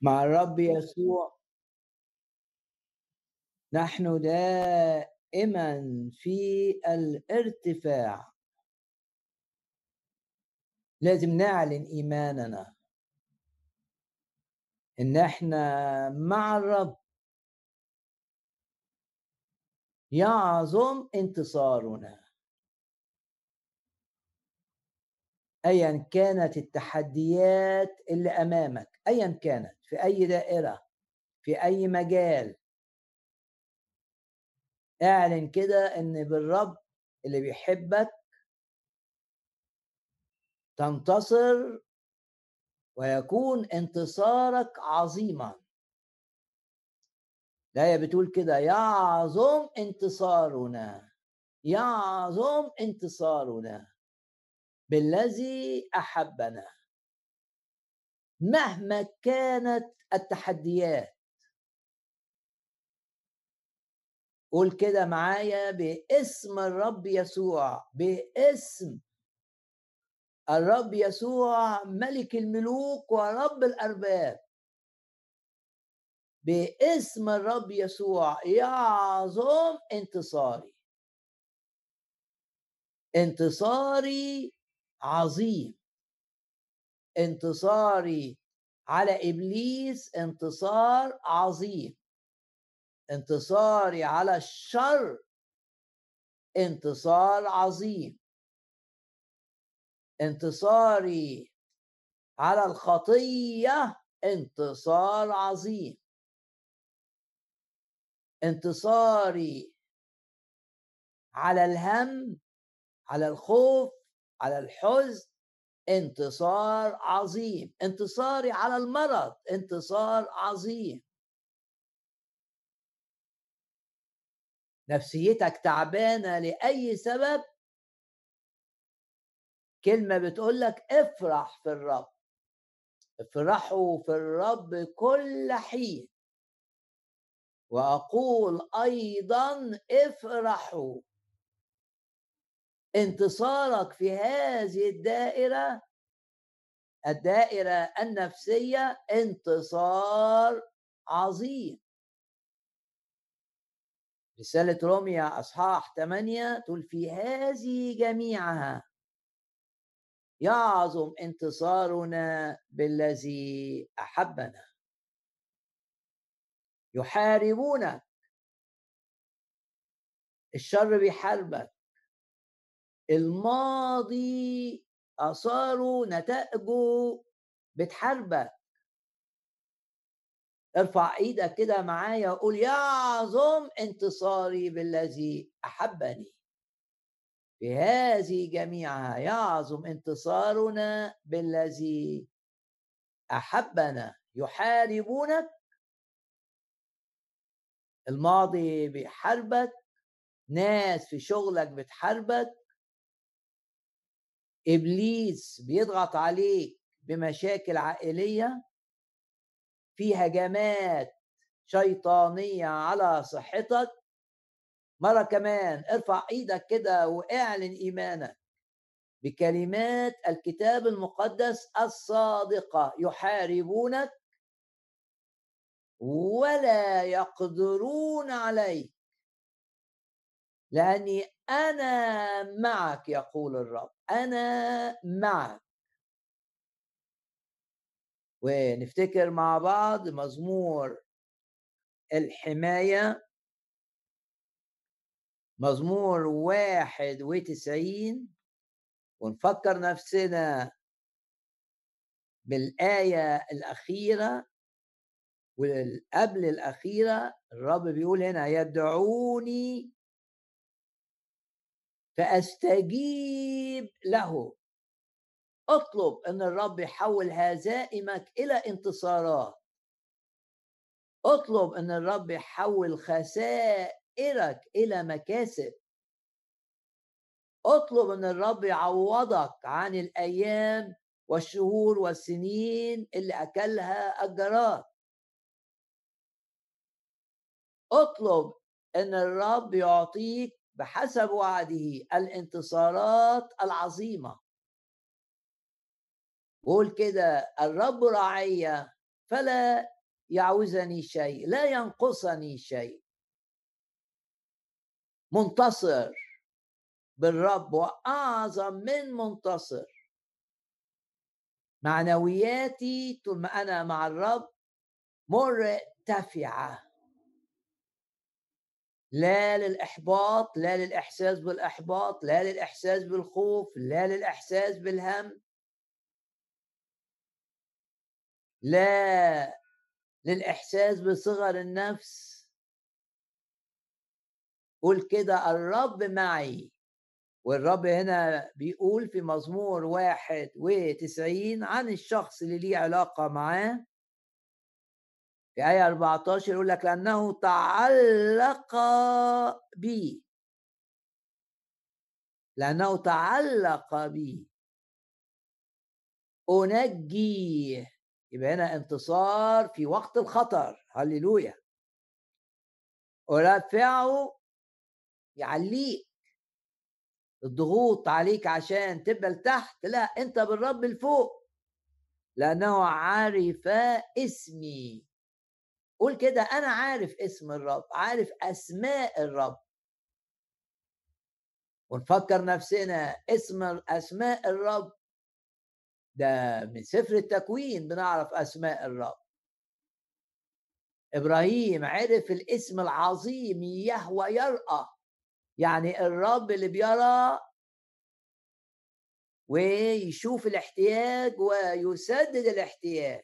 مع الرب يسوع. نحن دائما في الارتفاع. لازم نعلن إيماننا. إن إحنا مع الرب. يعظم انتصارنا. ايا كانت التحديات اللي أمامك ايا كانت في أي دائرة في أي مجال. اعلن كده إن بالرب اللي بيحبك تنتصر ويكون انتصارك عظيما. الآية بتقول كده يعظم انتصارنا يعظم انتصارنا. بالذي أحبنا. مهما كانت التحديات. قول كده معايا باسم الرب يسوع باسم الرب يسوع ملك الملوك ورب الأرباب. باسم الرب يسوع يعظم انتصاري. انتصاري عظيم. انتصاري على إبليس انتصار عظيم. انتصاري على الشر انتصار عظيم. انتصاري على الخطية انتصار عظيم. انتصاري على الهم على الخوف على الحزن انتصار عظيم. انتصاري على المرض انتصار عظيم. نفسيتك تعبانة لأي سبب؟ كلمة بتقول لك افرح في الرب. افرحوا في الرب كل حين. وأقول أيضا افرحوا. انتصارك في هذه الدائرة الدائرة النفسية انتصار عظيم. رسالة روميا أصحاح 8 تقول في هذه جميعها يعظم انتصارنا بالذي أحبنا. يحاربونك. الشر بيحاربك الماضي آثاره نتائجه بتحاربك. ارفع إيدك كده معايا وقول يعظم انتصاري بالذي أحبني. في هذه جميعها يعظم انتصارنا بالذي أحبنا يحاربونك. الماضي بيحاربك ناس في شغلك بتحاربك. إبليس بيضغط عليك بمشاكل عائلية؟ في هجمات شيطانية على صحتك؟ مرة كمان ارفع إيدك كده واعلن إيمانك بكلمات الكتاب المقدس الصادقة يحاربونك؟ ولا يقدرون عليك. لأني أنا معك يقول الرب. أنا معك. ونفتكر مع بعض مزمور الحماية. مزمور واحد وتسعين. ونفكر نفسنا بالآية الأخيرة والقبل الأخيرة. الرب بيقول هنا يدعوني فأستجيب له. أطلب أن الرب يحول هزائمك إلى انتصارات. أطلب أن الرب يحول خسائرك إلى مكاسب. أطلب أن الرب يعوضك عن الأيام والشهور والسنين اللي أكلها الجراد. أطلب أن الرب يعطيك بحسب وعده الانتصارات العظيمة. قول كده الرب راعية فلا يعوزني شيء لا ينقصني شيء. منتصر بالرب وأعظم من منتصر. معنوياتي طول ما أنا مع الرب مرتفعة. لا للإحباط لا للإحساس بالإحباط لا للإحساس بالخوف لا للإحساس بالهم. لا للإحساس بصغر النفس. قول كده الرب معي. والرب هنا بيقول في مزمور واحد وتسعين عن الشخص اللي ليه علاقة معاه. في آية 14 يقول لك لأنه تعلق بي. لأنه تعلق بي. أنجيه. يبقى هنا انتصار في وقت الخطر. هللويا. أرفعه يعليك. الضغوط عليك عشان تبقى لتحت لا أنت بالرب لفوق لأنه عرف اسمي. قول كده أنا عارف اسم الرب عارف أسماء الرب. ونفكر نفسنا اسم أسماء الرب. ده من سفر التكوين بنعرف أسماء الرب. إبراهيم عرف الاسم العظيم يهوى يرأى. يعني الرب اللي بيرى ويشوف الاحتياج ويسدد الاحتياج.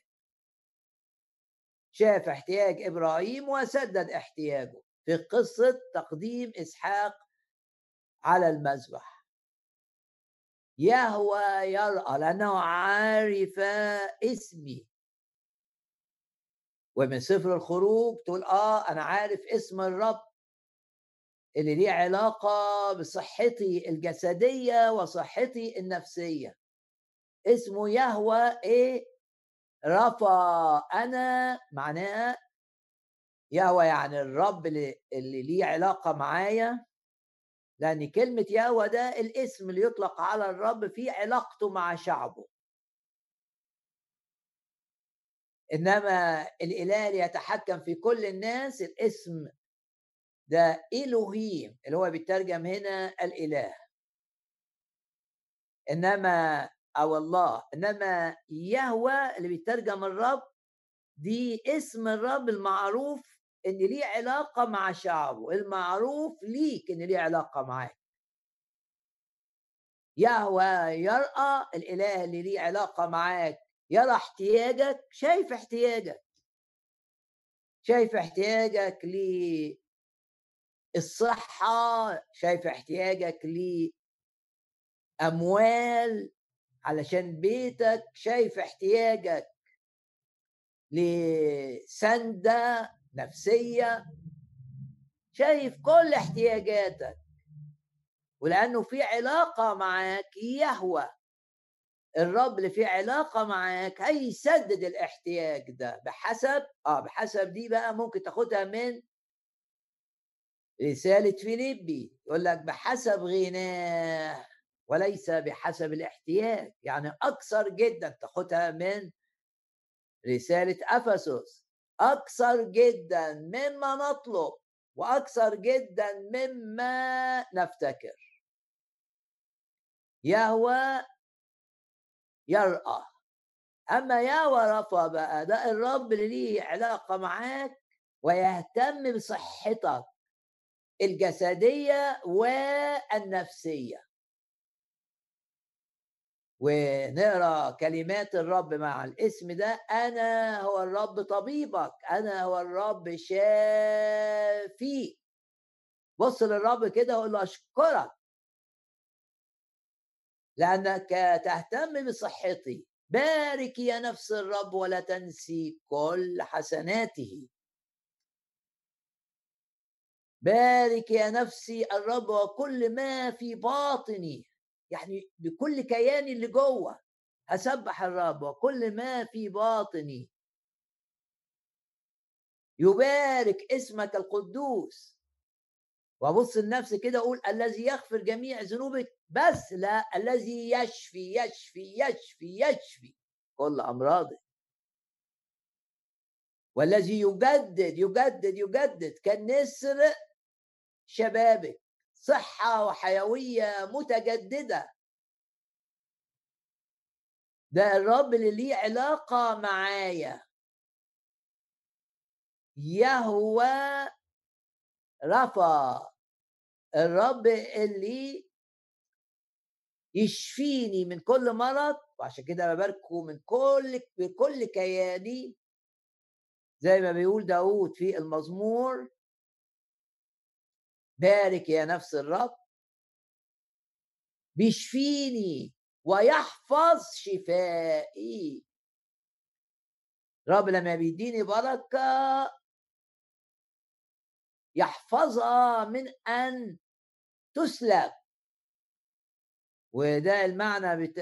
شاف احتياج إبراهيم وسدد احتياجه في قصة تقديم إسحاق على المذبح. يهوى يرأى لأنه عارف اسمي. ومن سفر الخروج تقول آه أنا عارف اسم الرب اللي ليه علاقة بصحتي الجسدية وصحتي النفسية. اسمه يهوى إيه؟ رفا أنا معناه يهوى يعني الرب اللي, اللي ليه علاقة معايا لأن كلمة يهوى ده الاسم اللي يطلق على الرب في علاقته مع شعبه. إنما الإله اللي يتحكم في كل الناس الاسم ده إلهيم اللي هو بيترجم هنا الإله. إنما أو الله إنما يهوى اللي بيترجم الرب دي اسم الرب المعروف إن ليه علاقة مع شعبه المعروف ليك إن ليه علاقة معاك. يهوى يرأى الإله اللي ليه علاقة معاك يرى احتياجك شايف احتياجك. شايف احتياجك الصحة شايف احتياجك لأموال علشان بيتك شايف احتياجك. لسندة نفسية شايف كل احتياجاتك. ولأنه في علاقة معاك يهوى. الرب اللي في علاقة معاك هيسدد الاحتياج ده. بحسب آه بحسب دي بقى ممكن تاخدها من رسالة فيليبي. يقول لك بحسب غناه. وليس بحسب الاحتياج. يعني أكثر جدا تاخدها من رسالة أفسس. أكثر جدا مما نطلب وأكثر جدا مما نفتكر. يهوى يرأى. أما يهوى رفا بقى ده الرب اللي ليه علاقة معاك ويهتم بصحتك الجسدية والنفسية. ونقرأ كلمات الرب مع الاسم ده أنا هو الرب طبيبك أنا هو الرب شافيك. بص للرب كده وقول له أشكرك. لأنك تهتم بصحتي. بارك يا نفس الرب ولا تنسي كل حسناته. بارك يا نفسي الرب وكل ما في باطني. يعني بكل كياني اللي جوه هسبح الرب وكل ما في باطني. يبارك اسمك القدوس. وابص لنفسي كده أقول الذي يغفر جميع ذنوبك بس لا الذي يشفي يشفي يشفي يشفي كل أمراضك. والذي يجدد يجدد يجدد كالنسر شبابك. صحة وحيوية متجددة. ده الرب اللي ليه علاقة معايا. يهوى رفا. الرب اللي يشفيني من كل مرض وعشان كده بباركه من كل بكل كياني. زي ما بيقول داود في المزمور بارك يا نفس الرب. بيشفيني ويحفظ شفائي. رب لما بيديني بركة يحفظها من أن تسلب. وده المعنى بت...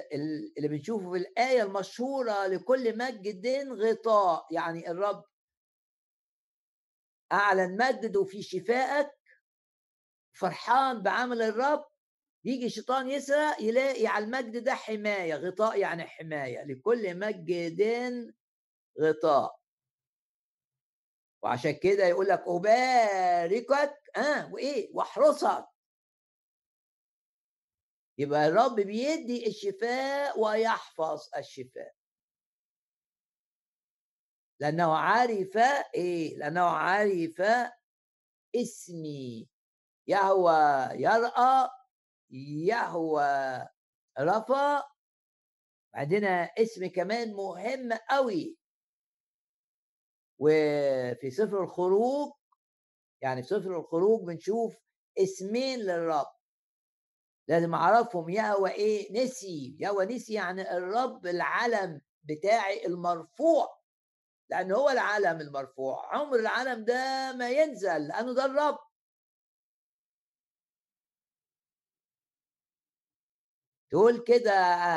اللي بنشوفه في الآية المشهورة لكل مجد غطاء. يعني الرب أعلن مجده في شفائك فرحان بعمل الرب يجي الشيطان يسرق يلاقي على المجد ده حماية غطاء يعني حماية لكل مجد غطاء. وعشان كده يقول لك أباركك آه وإيه؟ وأحرسك. يبقى الرب بيدي الشفاء ويحفظ الشفاء. لأنه عرف إيه؟ لأنه عرف اسمي. يهوى يرأى يهوى رفا عندنا اسم كمان مهم قوي وفي سفر الخروج يعني في سفر الخروج بنشوف اسمين للرب. لازم أعرفهم. يهوى إيه؟ نسي. يهوى نسي يعني الرب العلم بتاعي المرفوع. لأن هو العلم المرفوع. عمر العلم ده ما ينزل. لأنه ده الرب. تقول كده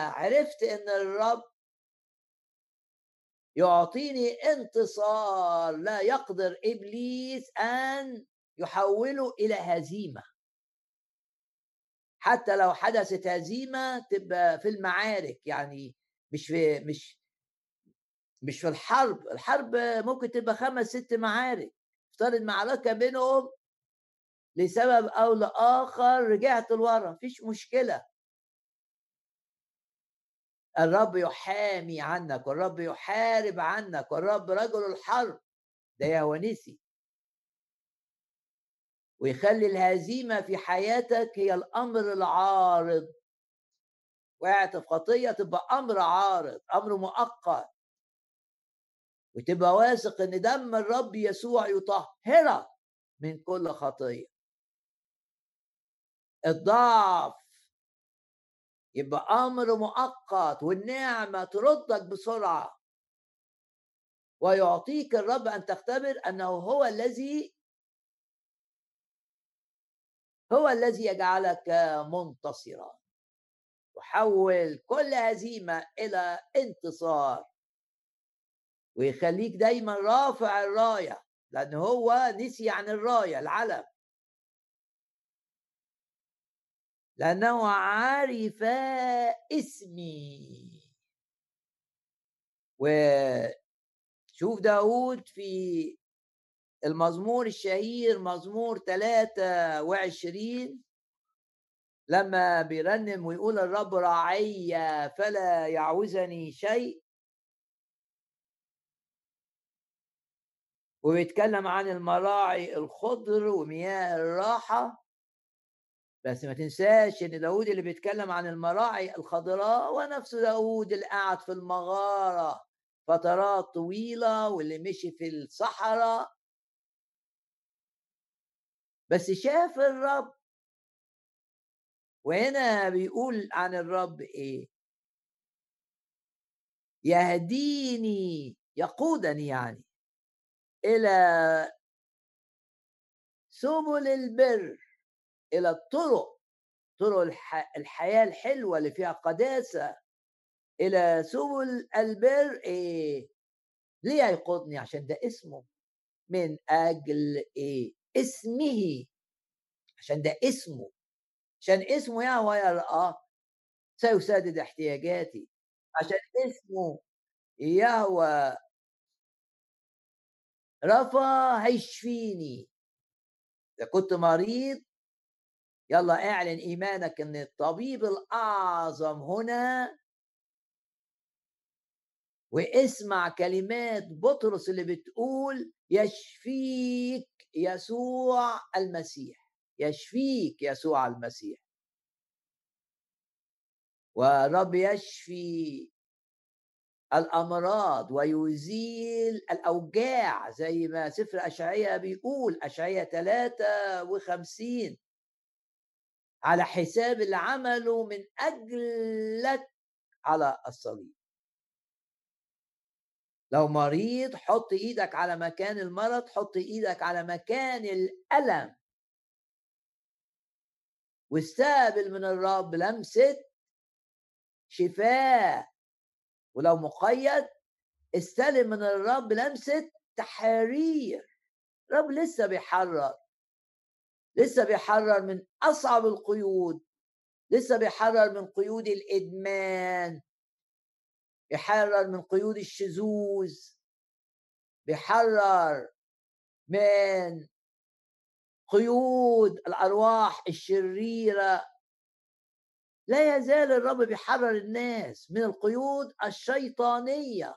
عرفت إن الرب يعطيني انتصار لا يقدر إبليس أن يحوله إلى هزيمة. حتى لو حدثت هزيمة تبقى في المعارك يعني مش في مش مش في الحرب. الحرب ممكن تبقى خمس ست معارك. افترض معركة بينهم لسبب أو لآخر رجعت لورا مفيش مشكلة. الرب يحامي عنك والرب يحارب عنك والرب رجل الحرب. ده يهونسي ويخلي الهزيمة في حياتك هي الأمر العارض. وقعت في خطية تبقى أمر عارض أمر مؤقت. وتبقى واثق إن دم الرب يسوع يطهرك من كل خطية. الضعف يبقى أمر مؤقت والنعمة تردك بسرعة. ويعطيك الرب أن تختبر أنه هو الذي هو الذي يجعلك منتصرا. يحول كل هزيمه إلى انتصار. ويخليك دايما رافع الراية لأن هو نسي عن الراية العلم. لأنه عرف اسمي. وشوف داود في المزمور الشهير مزمور 23 لما بيرنم ويقول الرب راعي فلا يعوزني شيء. وبيتكلم عن المراعي الخضر ومياه الراحة. بس ما تنساش إن داود اللي بيتكلم عن المراعي الخضراء هو نفسه داود اللي قعد في المغارة فترات طويلة واللي مشي في الصحراء. بس شاف الرب. وهنا بيقول عن الرب إيه؟ يهديني يقودني يعني إلى سبل البر. إلى الطرق طرق الحياة الحلوة اللي فيها قداسة إلى سبل البر إيه ليه يقودني عشان ده اسمه من أجل إيه اسمه. عشان ده اسمه. عشان اسمه يهوى يرآه سيسدد احتياجاتي. عشان اسمه يهوى رفا هيشفيني إذا كنت مريض يلا اعلن إيمانك إن الطبيب الأعظم هنا واسمع كلمات بطرس اللي بتقول يشفيك يسوع المسيح يشفيك يسوع المسيح. ورب يشفي الأمراض ويزيل الأوجاع زي ما سفر اشعياء بيقول اشعياء 53 على حساب اللي عمله من اجلك على الصليب. لو مريض حط إيدك على مكان المرض حط إيدك على مكان الألم. واستقبل من الرب لمسة شفاء. ولو مقيد استلم من الرب لمسة تحرير. الرب لسه بيحرر. لسه بيحرر من أصعب القيود لسه بيحرر من قيود الإدمان بيحرر من قيود الشذوذ بيحرر من قيود الأرواح الشريرة. لا يزال الرب بيحرر الناس من القيود الشيطانية.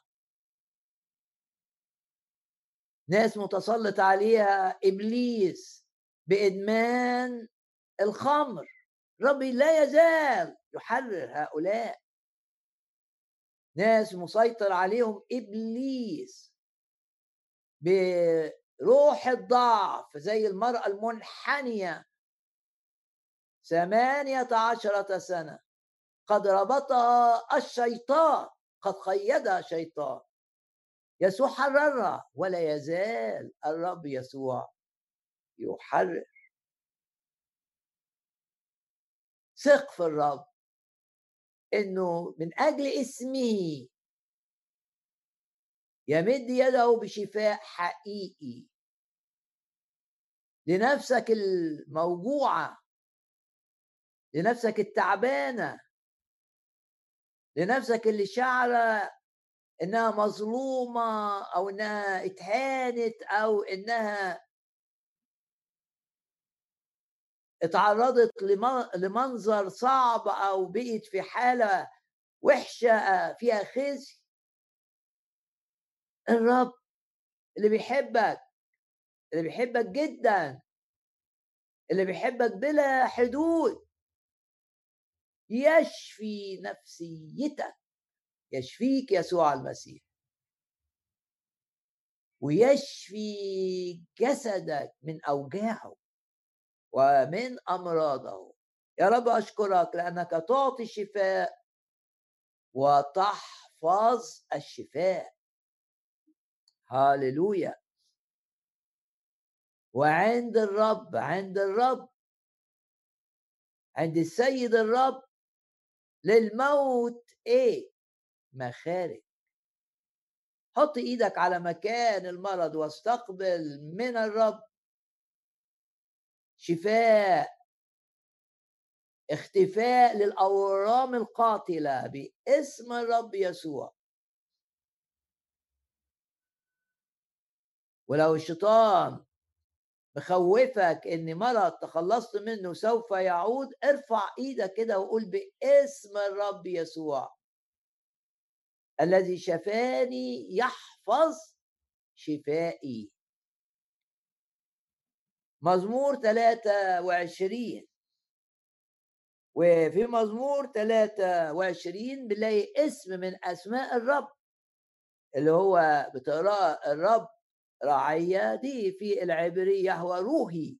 ناس متسلط عليها إبليس بإدمان الخمر. ربي لا يزال يحرر هؤلاء. ناس مسيطر عليهم إبليس. بروح الضعف زي المرأة المنحنية. ثمانية عشرة سنة. قد ربطها الشيطان. قد قيدها شيطان. يسوع حررها ولا يزال الرب يسوع. يحرر. ثق في الرب. إنه من أجل اسمه. يمد يده بشفاء حقيقي. لنفسك الموجوعة. لنفسك التعبانة. لنفسك اللي شعره إنها مظلومة أو إنها اتهانت أو إنها اتعرضت لمنظر صعب أو بقت في حالة وحشة فيها خزي الرب اللي بيحبك اللي بيحبك جدا اللي بيحبك بلا حدود. يشفي نفسيتك. يشفيك يسوع المسيح. ويشفي جسدك من أوجاعه. ومن أمراضه. يا رب أشكرك لأنك تعطي الشفاء وتحفظ الشفاء. هاللويا. وعند الرب عند الرب. عند السيد الرب للموت إيه؟ مخارج. حط إيدك على مكان المرض واستقبل من الرب. شفاء اختفاء للأورام القاتلة باسم الرب يسوع. ولو الشيطان مخوفك إن مرض تخلصت منه سوف يعود ارفع إيدك كده وقول باسم الرب يسوع. الذي شفاني يحفظ شفائي. مزمور 23 وفي مزمور 23 بنلاقي اسم من أسماء الرب اللي هو بتقراه الرب رعية دي في العبرية هو روحي.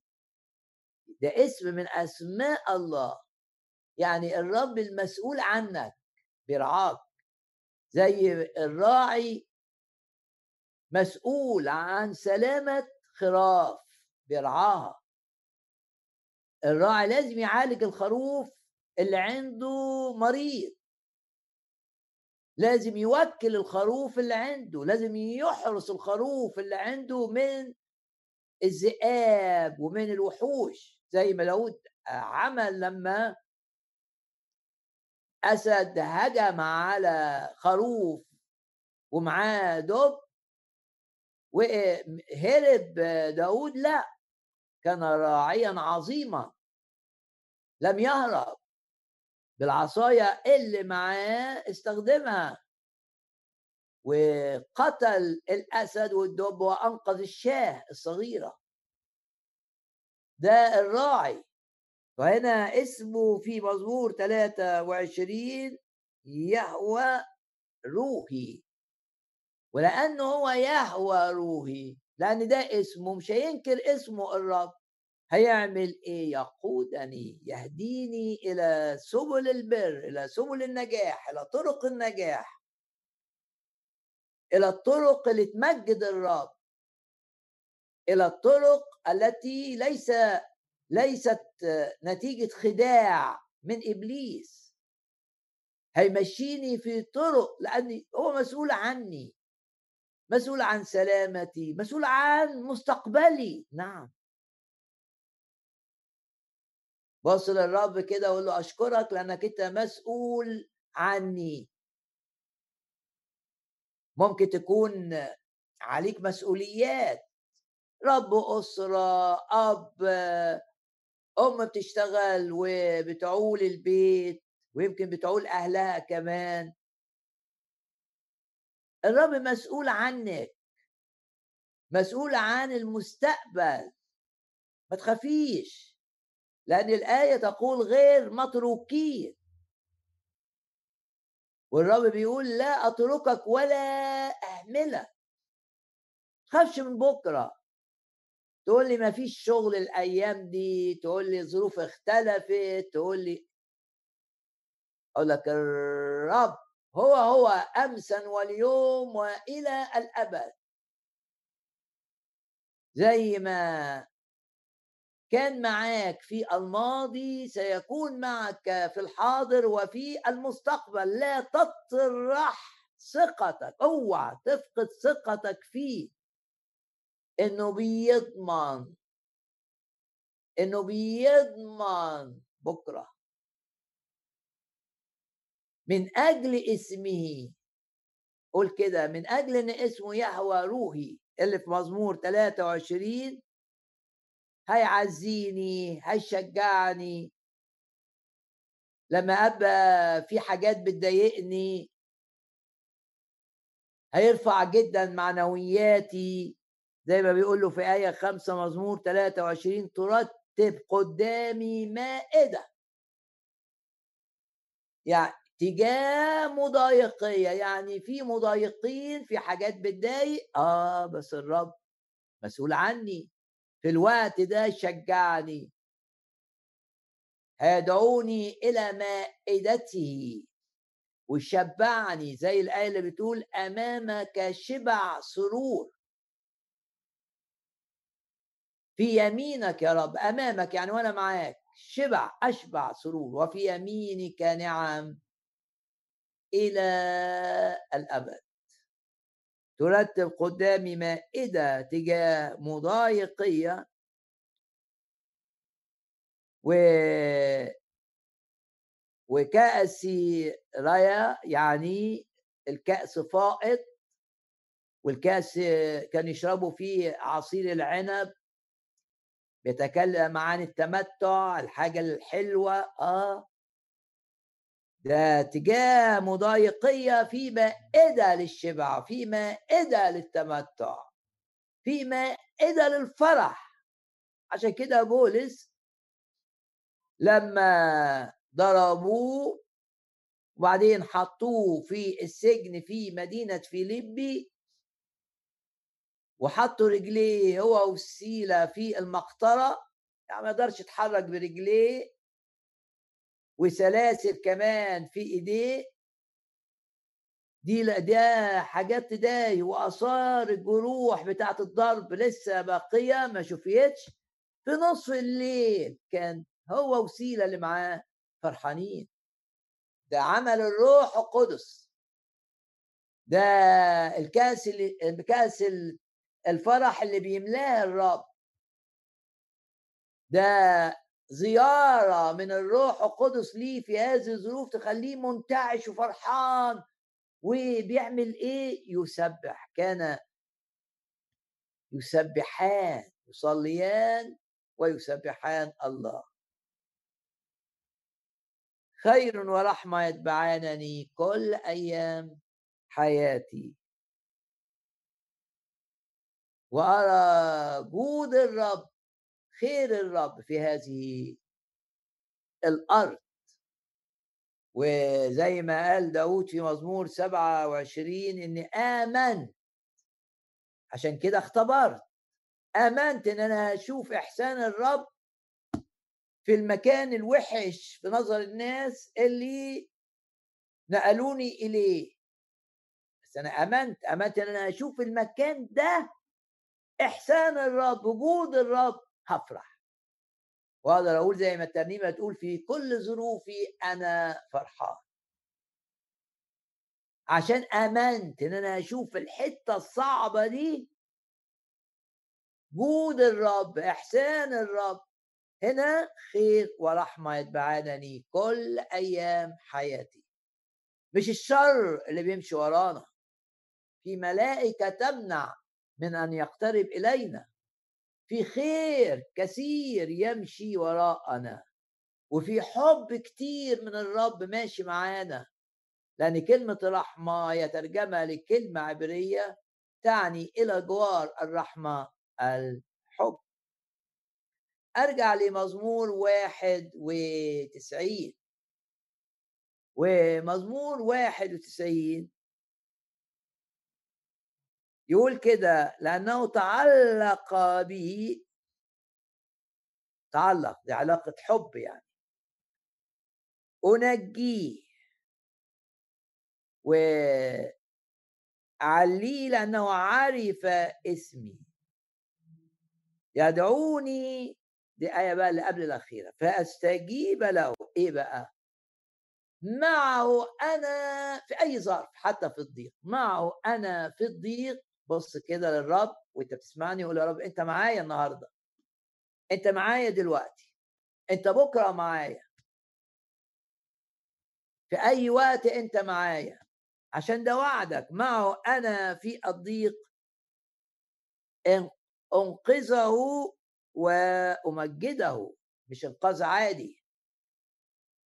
ده اسم من أسماء الله. يعني الرب المسؤول عنك بيرعاك. زي الراعي مسؤول عن سلامة خراف. بيرعاها. الراعي لازم يعالج الخروف اللي عنده مريض. لازم يوكل الخروف اللي عنده لازم يحرس الخروف اللي عنده من الذئاب ومن الوحوش. زي ما داود عمل لما أسد هجم على خروف ومعاه دب وهرب داود لا. كان راعيا عظيما. لم يهرب بالعصاية اللي معاه استخدمها. وقتل الأسد والدب وأنقذ الشاه الصغيرة. ده الراعي. وهنا اسمه في مزمور 23 يهوى روحي. ولأنه هو يهوى روحي. لأن ده اسمه مش هينكر اسمه الرب. هيعمل إيه؟ يقودني يهديني إلى سبل البر إلى سبل النجاح إلى طرق النجاح. إلى الطرق اللي تمجد الرب. إلى الطرق التي ليس ليست نتيجة خداع من إبليس. هيمشيني في طرق لأني هو مسؤول عني. مسؤول عن سلامتي مسؤول عن مستقبلي. نعم. بص للرب كده وقول له أشكرك لأنك أنت مسؤول عني. ممكن تكون عليك مسؤوليات. رب أسرة أب أم بتشتغل وبتعول البيت ويمكن بتعول أهلها كمان. الرب مسؤول عنك مسؤول عن المستقبل. ما تخافيش لأن الآية تقول غير متروكين. والرب بيقول لا أتركك ولا أهملك. تخافش من بكرة. تقول لي ما فيش شغل الأيام دي تقول لي ظروف اختلفت تقول لي أقول لك الرب هو هو أمسا واليوم وإلى الأبد. زي ما كان معك في الماضي سيكون معك في الحاضر وفي المستقبل. لا تطرح ثقتك أوعى تفقد ثقتك فيه. إنه بيضمن إنه بيضمن بكرة. من أجل اسمه. قول كده من أجل إن اسمه يهوى روحي. اللي في مزمور 23 هيعزيني هيشجعني. لما أبقى في حاجات بتضايقني هيرفع جدا معنوياتي. زي ما بيقول له في آية خمسة مزمور 23 ترتب قدامي مائدة. يعني تجاه مضايقية يعني في مضايقين في حاجات بتضايق آه بس الرب مسؤول عني. في الوقت ده شجعني. هيدعوني إلى مائدته. ويشبعني زي الآية اللي بتقول أمامك شبع سرور. في يمينك يا رب أمامك يعني وأنا معاك شبع أشبع سرور. وفي يمينك نعم. إلى الأبد. ترتب قدامي مائدة تجاه مضايقية. و وكأس رايا يعني الكأس فائض والكأس كان يشربوا فيه عصير العنب. بيتكلم عن التمتع الحاجة الحلوة آه. ده تجاه مضايقية في مائدة للشبع في مائدة للتمتع في مائدة للفرح. عشان كده بولس لما ضربوه وبعدين حطوه في السجن في مدينة فيليبي وحطوا رجليه هو والسيلة في المقطرة يعني ما يقدرش يتحرك برجليه. وسلاسل كمان في إيديه. دي ده حاجات تضايق وآثار الجروح بتاعت الضرب لسه باقية ما شفتش في نصف الليل كان هو وسيلة اللي معاه فرحانين. ده عمل الروح القدس. ده الكأس اللي الكأس الفرح اللي بيملاه الرب. ده زيارة من الروح القدس ليه في هذه الظروف تخليه منتعش وفرحان. وبيعمل إيه؟ يسبح. كان يسبحان يصليان ويسبحان الله. خير ورحمة يتبعانني كل أيام حياتي. وأرى جود الرب خير الرب في هذه الأرض. وزي ما قال داود في مزمور 27 إني آمنت. عشان كده اختبرت. آمنت إن أنا هشوف إحسان الرب في المكان الوحش في نظر الناس اللي نقلوني إليه. بس أنا آمنت. آمنت إن أنا هشوف المكان ده. إحسان الرب وجود الرب. هفرح. واقدر أقول زي ما الترنيمة تقول في كل ظروفي أنا فرحان. عشان أمنت إن أنا أشوف الحتة الصعبة دي جود الرب إحسان الرب. هنا خير ورحمة يتبعانني كل أيام حياتي. مش الشر اللي بيمشي ورانا. في ملائكة تمنع من أن يقترب إلينا. في خير كثير يمشي وراءنا وفي حب كتير من الرب ماشي معانا. لأن كلمة رحمة يترجمها لكلمة عبرية تعني إلى جوار الرحمة الحب. أرجع لمزمور واحد وتسعين. ومزمور واحد وتسعين يقول كده لأنه تعلق به. تعلق دي علاقة حب يعني. أنجيه. وأعليه لأنه عرف اسمي. يدعوني دي آية بقى اللي قبل الأخيرة. فأستجيب له. إيه بقى؟ معه أنا في أي ظرف حتى في الضيق. معه أنا في الضيق بص كده للرب وأنت بتسمعني قول يا رب أنت معايا النهارده. أنت معايا دلوقتي. أنت بكرة معايا. في أي وقت أنت معايا. عشان ده وعدك. معه أنا في الضيق. أنقذه وأمجده. مش إنقاذ عادي.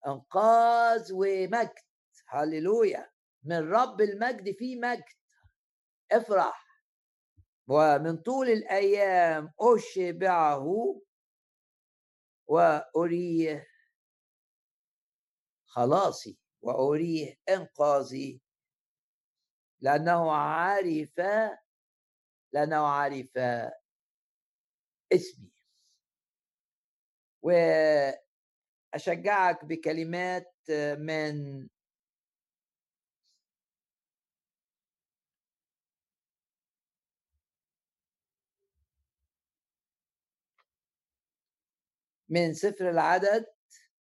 إنقاذ ومجد. هللويا. من رب المجد في مجد. افرح. ومن طول الأيام أشبعه وأريه خلاصي وأريه إنقاذي. لأنه عرف لأنه عرف اسمي. وأشجعك بكلمات من من سفر العدد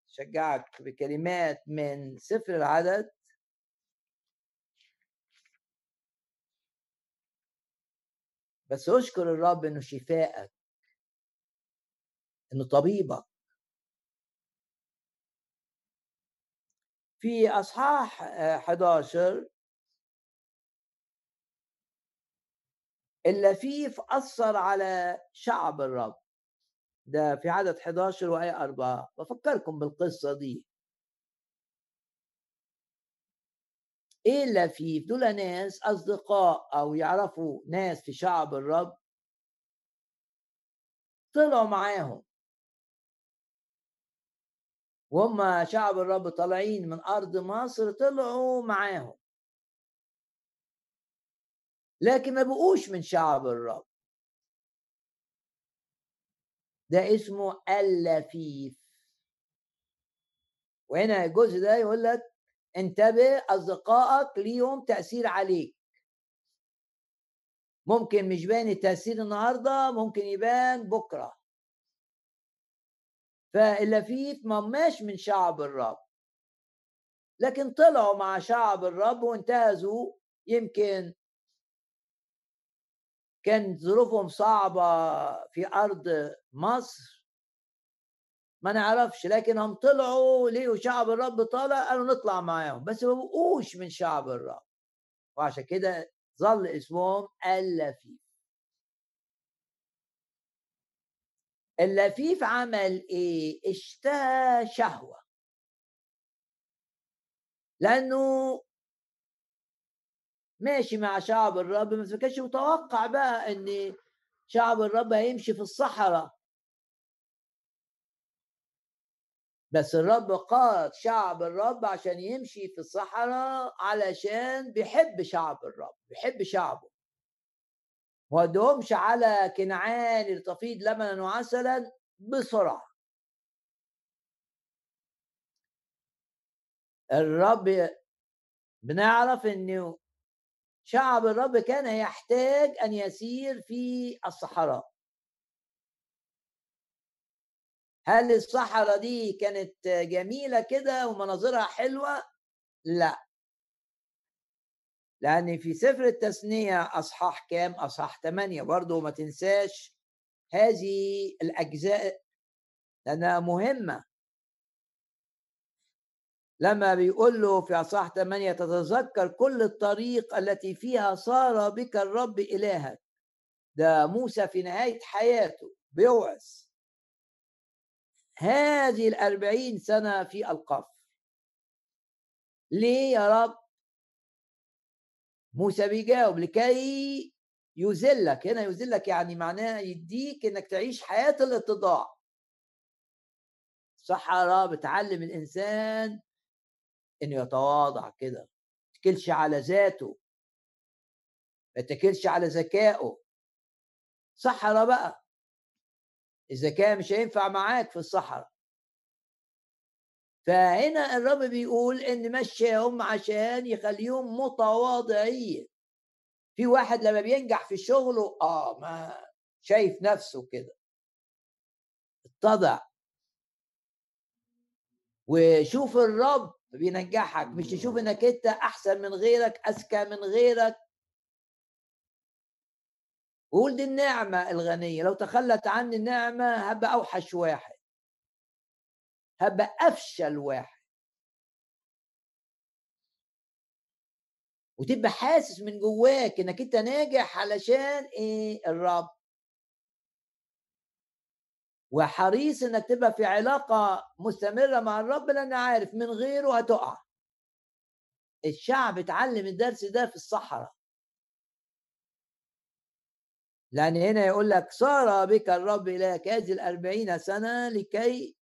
شجعك بكلمات من سفر العدد بس أشكر الرب إنه شفائك. إنه طبيبك. في أصحاح 11 اللفيف اثر على شعب الرب. ده في عدد 11 وآية 4 بفكركم بالقصة دي. إيه اللفيف دول ناس أصدقاء أو يعرفوا ناس في شعب الرب. طلعوا معاهم. وهم شعب الرب طالعين من أرض مصر طلعوا معاهم. لكن ما بقوش من شعب الرب. ده اسمه اللفيف وهنا الجزء ده يقول لك انتبه أصدقائك ليهم تأثير عليك. ممكن مش باين التأثير النهارده ممكن يبان بكرة. فاللفيف ما ماش من شعب الرب. لكن طلعوا مع شعب الرب وانتهزوا يمكن كانت ظروفهم صعبة في أرض مصر. ما نعرفش لكن هم طلعوا ليه شعب الرب طالع؟ قالوا نطلع معاهم. بس ما بقوش من شعب الرب. وعشان كده ظل اسمهم اللفيف اللفيف عمل إيه؟ اشتهى شهوة. لأنه ماشي مع شعب الرب ما كانش متوقع بقى إن شعب الرب هيمشي في الصحراء. بس الرب قاد شعب الرب عشان يمشي في الصحراء علشان بيحب شعب الرب بيحب شعبه. ودهمش على كنعان لتفيض لبنا وعسلا بسرعة. الرب بنعرف إنه شعب الرب كان يحتاج أن يسير في الصحراء. هل الصحراء دي كانت جميلة كده ومناظرها حلوة؟ لا. لأن في سفر التثنية أصحاح كام؟ أصحاح ثمانية برضه ما تنساش هذه الأجزاء لأنها مهمة. لما بيقول له في أصحاح ثمانية تتذكر كل الطريق التي فيها صار بك الرب إلهك. ده موسى في نهاية حياته بيوعظ. هذه الأربعين سنة في القفر ليه يا رب؟ موسى بيجاوب لكي يذلك. هنا يذلك يعني معناها يديك إنك تعيش حياة الاتضاع. الصحراء بتعلم الإنسان إنه يتواضع كده ما يتكلش على ذاته. ما يتكلش على ذكائه. صحراء بقى. الذكاء مش هينفع معاك في الصحراء فهنا الرب بيقول إن مشاهم عشان يخليهم متواضعين. في واحد لما بينجح في شغله آه ما شايف نفسه كده. اتضع. وشوف الرب بينجحك مش تشوف إنك أنت أحسن من غيرك أذكى من غيرك. قول دي النعمة الغنية. لو تخلت عني النعمه هبقى أوحش واحد. هبقى أفشل واحد. وتبقى حاسس من جواك إنك أنت ناجح علشان إيه؟ الرب. وحريص إنك تبقى في علاقة مستمرة مع الرب لأن عارف من غيره هتقع. الشعب اتعلم الدرس ده في الصحراء. لأن هنا يقول لك صار بك الرب إلهك هذه الأربعين سنة لكي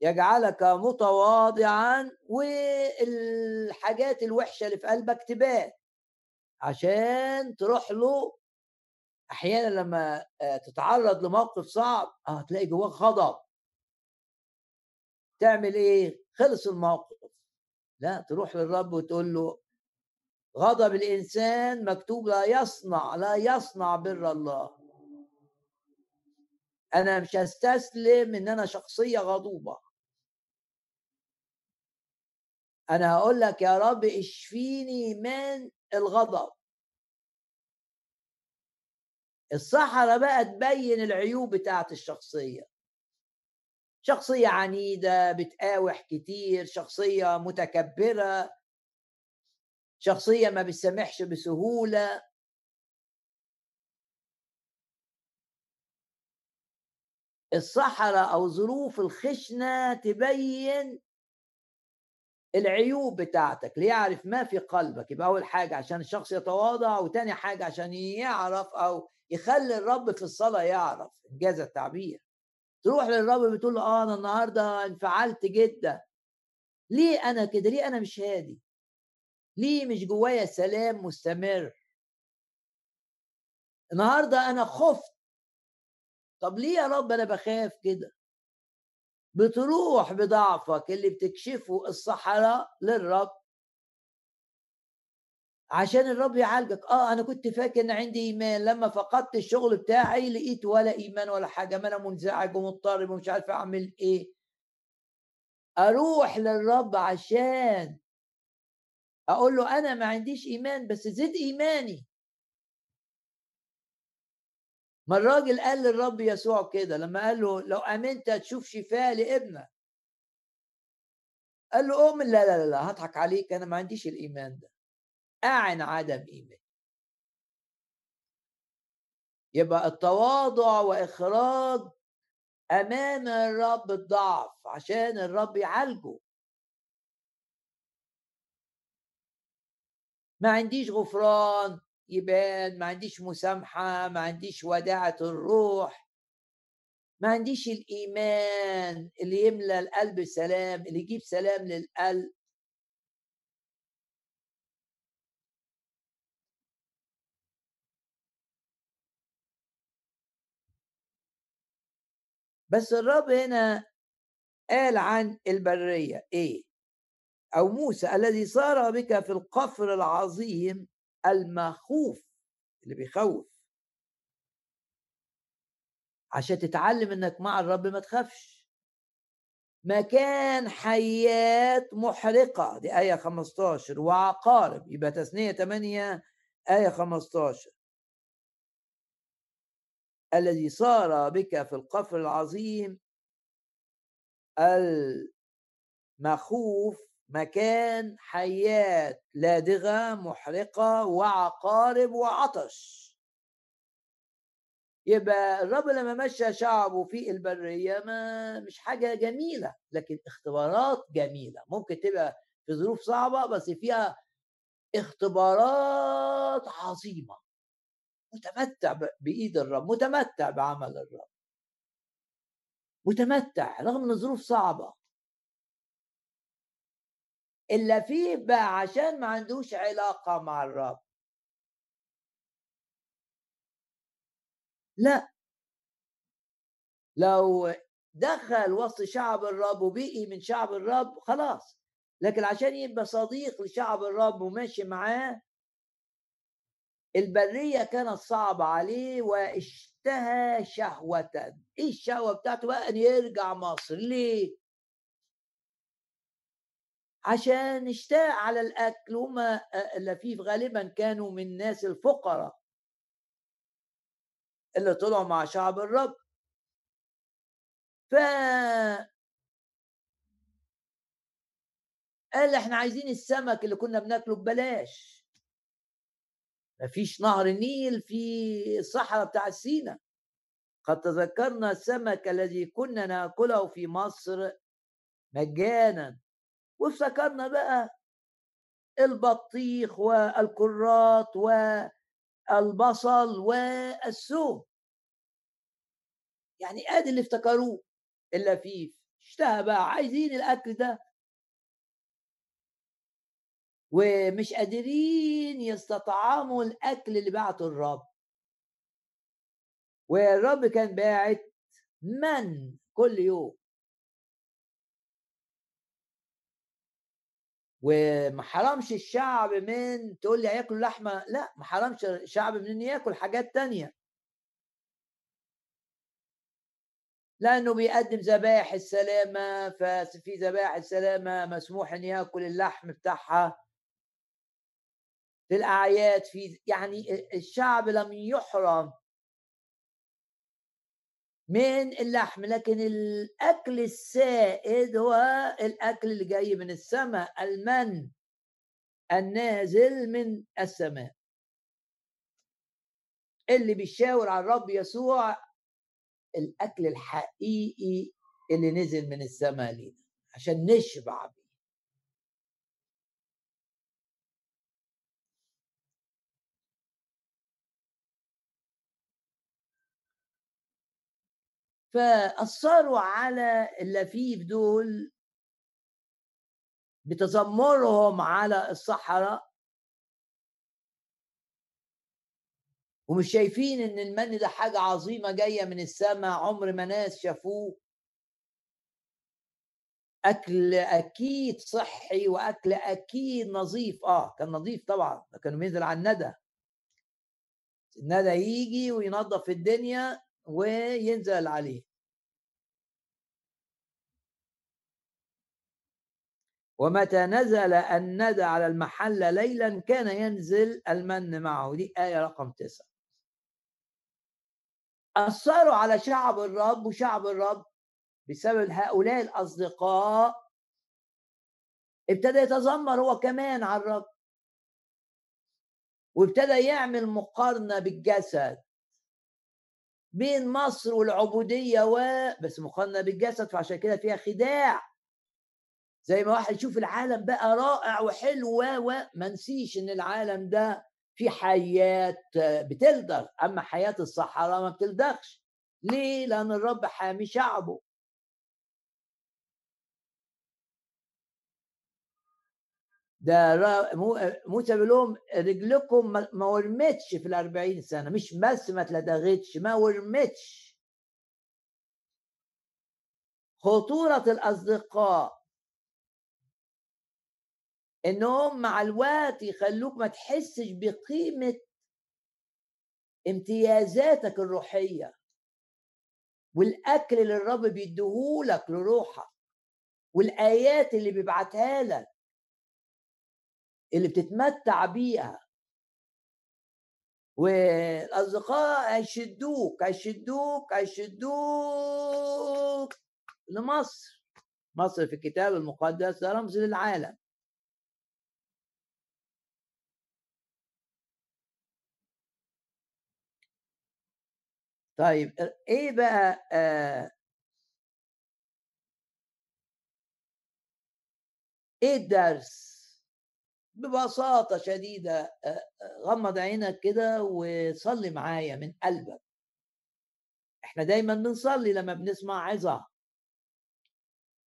يجعلك متواضعا والحاجات الوحشة اللي في قلبك تبان عشان تروح له أحيانا لما آه، تتعرض لموقف صعب آه تلاقي جواك غضب. تعمل إيه؟ خلص الموقف. لا تروح للرب وتقول له غضب الإنسان مكتوب لا يصنع لا يصنع بر الله. أنا مش هستسلم إن أنا شخصية غضوبة. أنا هقول لك يا رب اشفيني من الغضب. الصحراء بقى تبين العيوب بتاعت الشخصية. شخصية عنيدة بتقاوح كتير شخصية متكبرة. شخصية ما بتسامحش بسهولة. الصحراء أو ظروف الخشنة تبين العيوب بتاعتك. ليعرف ما في قلبك يبقى أول حاجة عشان الشخص يتواضع وتاني حاجة عشان يعرف أو يخلي الرب في الصلاة يعرف إنجاز التعبير. تروح للرب بتقول له آه أنا النهارده انفعلت جدا. ليه أنا كده؟ ليه أنا مش هادي؟ ليه مش جوايا سلام مستمر؟ النهارده أنا خفت. طب ليه يا رب أنا بخاف كده؟ بتروح بضعفك اللي بتكشفه الصحراء للرب. عشان الرب يعالجك. آه أنا كنت فاكر إن عندي إيمان. لما فقدت الشغل بتاعي لقيت ولا إيمان ولا حاجة. ما أنا منزعج ومضطرب ومش عارف أعمل إيه. أروح للرب عشان أقول له أنا ما عنديش إيمان بس زد إيماني. ما الراجل قال للرب يسوع كده. لما قال له لو آمنت تشوف شفاء لابنك. قال له أؤمن. لا لا لا هضحك عليك. أنا ما عنديش الإيمان ده. اعن عدم إيمان. يبقى التواضع وإخراج أمام الرب الضعف عشان الرب يعالجه. ما عنديش غفران يبان ما عنديش مسامحة ما عنديش وداعة الروح. ما عنديش الإيمان اللي يملى القلب سلام اللي يجيب سلام للقلب. بس الرب هنا قال عن البرية إيه؟ أو موسى الذي صار بك في القفر العظيم المخوف اللي بيخوف. عشان تتعلم إنك مع الرب ما تخافش. مكان حيات محرقة دي آية 15 وعقارب يبقى تثنية 8 آية 15 الذي صار بك في القفر العظيم المخوف مكان حيات لادغة محرقة وعقارب وعطش. يبقى الرب لما مشى شعبه في البرية ما مش حاجة جميلة لكن اختبارات جميلة. ممكن تبقى في ظروف صعبة بس فيها اختبارات عظيمة. متمتع بإيد الرب متمتع بعمل الرب. متمتع رغم إن الظروف صعبة. إلا فيه بقى عشان ما عندوش علاقة مع الرب. لا. لو دخل وسط شعب الرب وبقي من شعب الرب خلاص. لكن عشان يبقى صديق لشعب الرب وماشي معاه البرية كانت صعبة عليه واشتهى شهوة. إيه الشهوة بتاعته بقى؟ إن يرجع مصر. ليه؟ عشان اشتاق على الأكل هما اللفيف غالبا كانوا من الناس الفقراء. اللي طلعوا مع شعب الرب. ف قال إحنا عايزين السمك اللي كنا بناكله ببلاش. مفيش نهر النيل في الصحراء بتاع سينا. قد تذكرنا السمك الذي كنا نأكله في مصر مجانا. وافتكرنا بقى البطيخ والكرات والبصل والثوم. يعني آدي اللي افتكروه اللفيف. اشتهى بقى عايزين الأكل ده. ومش قادرين يستطعموا الأكل اللي بعته الرب. والرب كان باعت من كل يوم. وما حرمش الشعب من تقول لي هياكل لحمة لا ما حرمش الشعب من ان ياكل حاجات تانية. لأنه بيقدم ذبائح السلامة ففي ذبائح السلامة مسموح إن ياكل اللحم بتاعها. في الاعياد في يعني الشعب لم يحرم من اللحم لكن الأكل السائد هو الأكل اللي جاي من السماء المن النازل من السماء. اللي بيشاور على الرب يسوع الأكل الحقيقي اللي نزل من السماء لينا عشان نشبع بيه. فأثروا على اللفيف دول بتذمرهم على الصحراء. ومش شايفين إن المن ده حاجة عظيمة جاية من السماء عمر ما ناس شافوه. أكل أكيد صحي وأكل أكيد نظيف. آه كان نظيف طبعا كانوا بينزل على الندى. الندى يجي وينظف الدنيا وينزل عليه. ومتى نزل الندى على المحل ليلا كان ينزل المن معه. دي آية رقم تسعة. أثروا على شعب الرب وشعب الرب بسبب هؤلاء الأصدقاء ابتدى يتذمر هو كمان على الرب. وابتدى يعمل مقارنة بالجسد. بين مصر والعبودية و بس مقارنة بالجسد فعشان كده فيها خداع. زي ما واحد يشوف العالم بقى رائع وحلو و ما نسيش إن العالم ده في حياة بتلدغ. أما حياة الصحراء ما بتلدغش. ليه؟ لأن الرب حامي شعبه. ده موسى بيقول لهم رجلكم ما ورمتش في الأربعين سنة مش بس ما اتلدغتش ما ورمتش. خطورة الأصدقاء إنهم مع الوقت يخلوك ما تحسش بقيمة امتيازاتك الروحية والأكل اللي الرب بيديهولك لروحك والآيات اللي بيبعتها لك. اللي بتتمتع بيها. والأصدقاء هيشدوك هيشدوك هيشدوك لمصر. مصر في الكتاب المقدس ده رمز للعالم. طيب إيه بقى آه إيه الدرس؟ ببساطة شديدة غمض عينك كده وصلي معايا من قلبك. إحنا دايما بنصلي لما بنسمع عظة.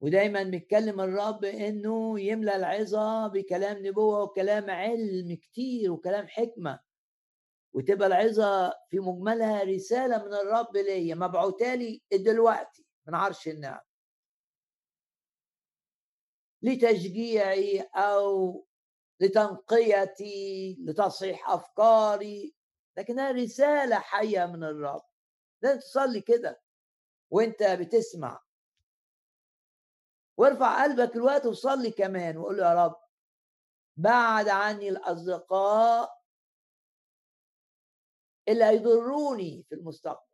ودايما بيتكلم الرب إنه يملى العظة بكلام نبوة وكلام علم كتير وكلام حكمة. وتبقى العظة في مجملها رسالة من الرب ليا مبعوثه لي دلوقتي من عرش النعم. لتشجيعي أو لتنقيتي لتصحيح أفكاري. لكنها رسالة حية من الرب. لازم تصلي كده وأنت بتسمع. وارفع قلبك الوقت وصلي كمان وقول يا رب بعد عني الأصدقاء اللي هيضروني في المستقبل.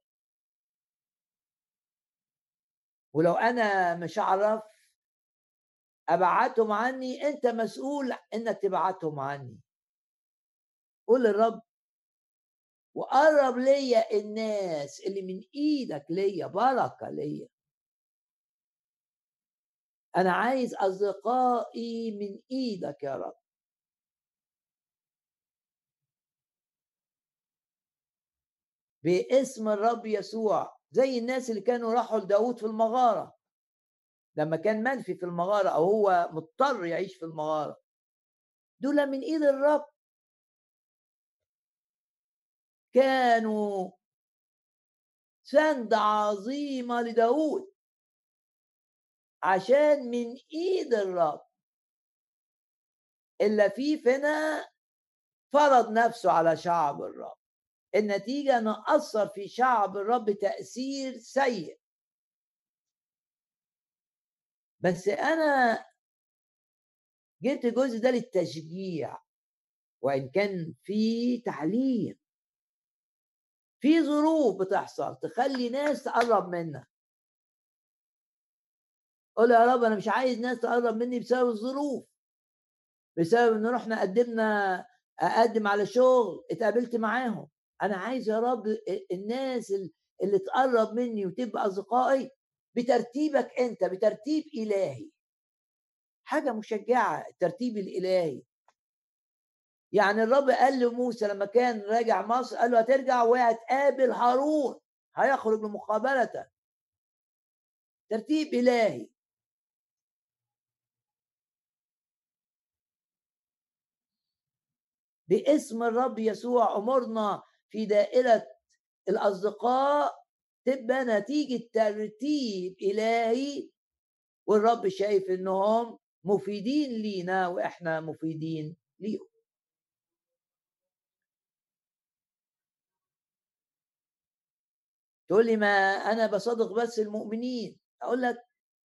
ولو أنا مش هعرف أبعتهم عني؟ أنت مسؤول إنك تبعتهم عني. قول للرب. وقرب ليا الناس اللي من إيدك ليا بركة ليا. أنا عايز أصدقائي من إيدك يا رب. باسم الرب يسوع زي الناس اللي كانوا راحوا لداود في المغارة. لما كان منفي في المغارة أو هو مضطر يعيش في المغارة. دول من إيد الرب. كانوا سند عظيمة لداود. عشان من إيد الرب. إلا في فينا فرض نفسه على شعب الرب. النتيجة أنه أثر في شعب الرب تأثير سيء. بس أنا جبت الجزء ده للتشجيع وإن كان في تعليم. في ظروف بتحصل تخلي ناس تقرب منك قول يا رب أنا مش عايز ناس تقرب مني بسبب الظروف. بسبب إن رحنا قدمنا أقدم على شغل اتقابلت معاهم. أنا عايز يا رب الناس اللي تقرب مني وتبقى أصدقائي بترتيبك أنت بترتيب إلهي. حاجة مشجعة الترتيب الإلهي. يعني الرب قال لموسى لما كان راجع مصر قال له هترجع وهتقابل هارون هيخرج لمقابلتك. ترتيب إلهي. باسم الرب يسوع أمرنا في دائرة الأصدقاء تبقى نتيجة ترتيب إلهي والرب شايف إنهم مفيدين لينا وإحنا مفيدين ليهم. تقول لي ما أنا بصدق بس المؤمنين. أقول لك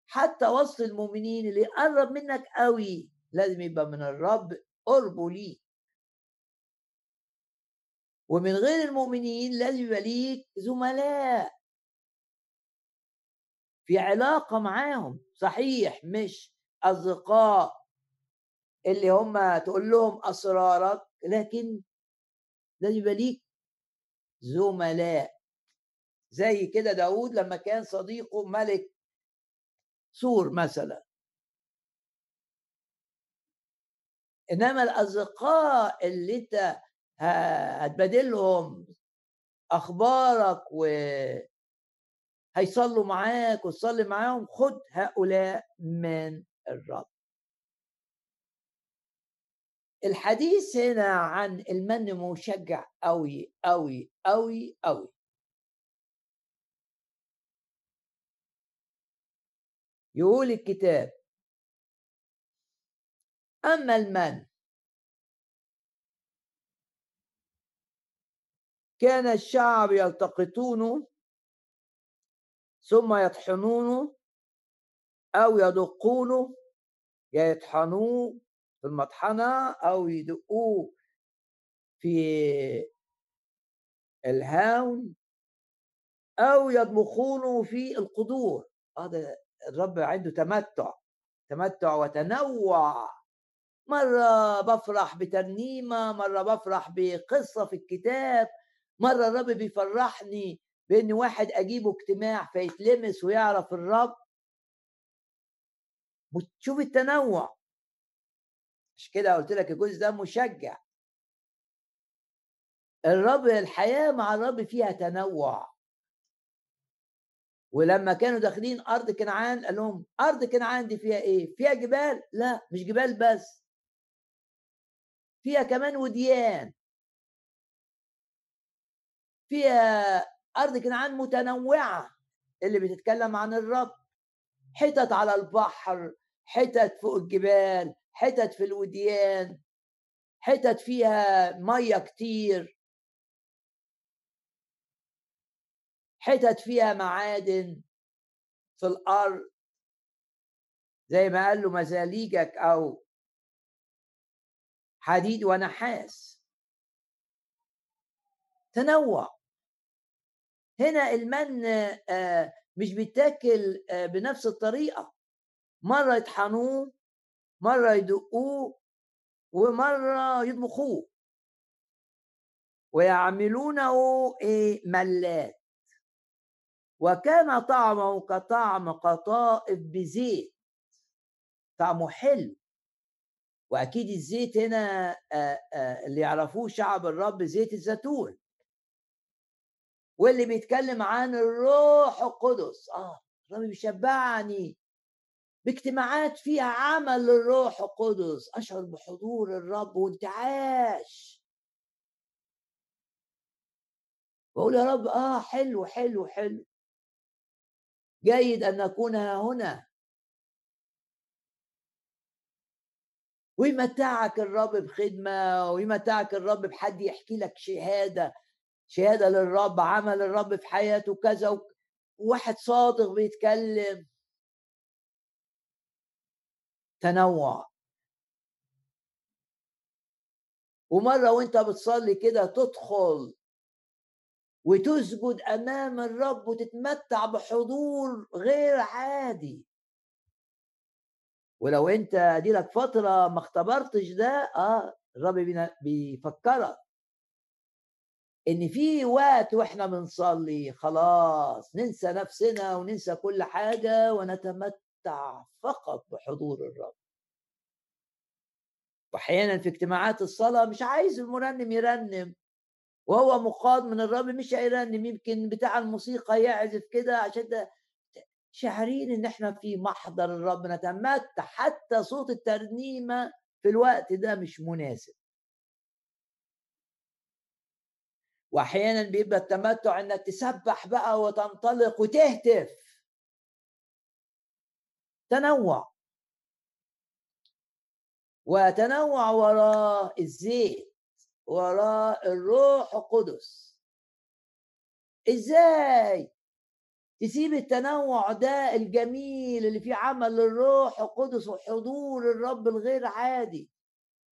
حتى وسط المؤمنين اللي يقرب منك قوي لازم يبقى من الرب قربه ليك. ومن غير المؤمنين لازم يبقى ليك زملاء. في علاقة معاهم صحيح مش أصدقاء اللي هم تقول لهم أسرارك لكن لازم يبقى ليك زملاء. زي كده داود لما كان صديقه ملك سور مثلا. إنما الأصدقاء اللي أنت هتبادلهم أخبارك و هيصلوا معاك وتصلي معاهم خد هؤلاء من الرب. الحديث هنا عن المن مشجع قوي قوي قوي قوي يقول الكتاب أما المن كان الشعب يلتقطونه ثم يطحنونه أو يدقونه يا يطحنوه في المطحنة أو يدقوه في الهاون أو يطبخونه في القدور. هذا الرب عنده تمتع تمتع وتنوع. مرة بفرح بترنيمة مرة بفرح بقصة في الكتاب مرة الرب بيفرحني. بإن واحد أجيبه اجتماع فيتلمس ويعرف الرب. وتشوف التنوع. مش كده قلت لك الجزء ده مشجع. الرب الحياة مع الرب فيها تنوع. ولما كانوا داخلين أرض كنعان قال لهم أرض كنعان دي فيها إيه؟ فيها جبال؟ لا مش جبال بس. فيها كمان وديان. فيها أرض كنعان متنوعة اللي بتتكلم عن الرب. حتت على البحر حتت فوق الجبال حتت في الوديان حتت فيها مية كتير. حتت فيها معادن في الأرض. زي ما قال له مزاليجك أو حديد ونحاس. تنوع. هنا المن آه، مش بيتاكل آه، بنفس الطريقة. مرة يطحنوه مرة يدقوه ومرة يطبخوه. ويعملونه إيه؟ ملات. وكان طعمه كطعم قطائف بزيت. طعمه حلو. وأكيد الزيت هنا آه، اللي يعرفوه شعب الرب زيت الزيتون. واللي بيتكلم عن الروح القدس. آه الرب بيشبعني باجتماعات فيها عمل للروح القدس. أشعر بحضور الرب وانتعاش. بقول يا رب آه حلو حلو حلو. جيد أن نكون هنا. ويمتعك الرب بخدمة ويمتعك الرب بحد يحكي لك شهادة. شهادة للرب عمل الرب في حياته كذا وواحد صادق بيتكلم. تنوع. ومرة وانت بتصلي كده تدخل وتسجد أمام الرب وتتمتع بحضور غير عادي. ولو انت دي لك فترة ما اختبرتش ده آه الرب بيفكرك. إن في وقت وإحنا بنصلي خلاص ننسى نفسنا وننسى كل حاجة ونتمتع فقط بحضور الرب. واحيانا في اجتماعات الصلاة مش عايز المرنم يرنم وهو مقاد من الرب مش هيرنم يمكن بتاع الموسيقى يعزف كده عشان ده. شاعرين إن إحنا في محضر الرب نتمتع حتى صوت الترنيمة في الوقت ده مش مناسب. واحيانا بيبقى التمتع إنك تسبح بقى وتنطلق وتهتف. تنوع. وتنوع وراء الزيت وراء الروح القدس. إزاي؟ تسيب التنوع ده الجميل اللي فيه عمل الروح القدس وحضور الرب الغير عادي.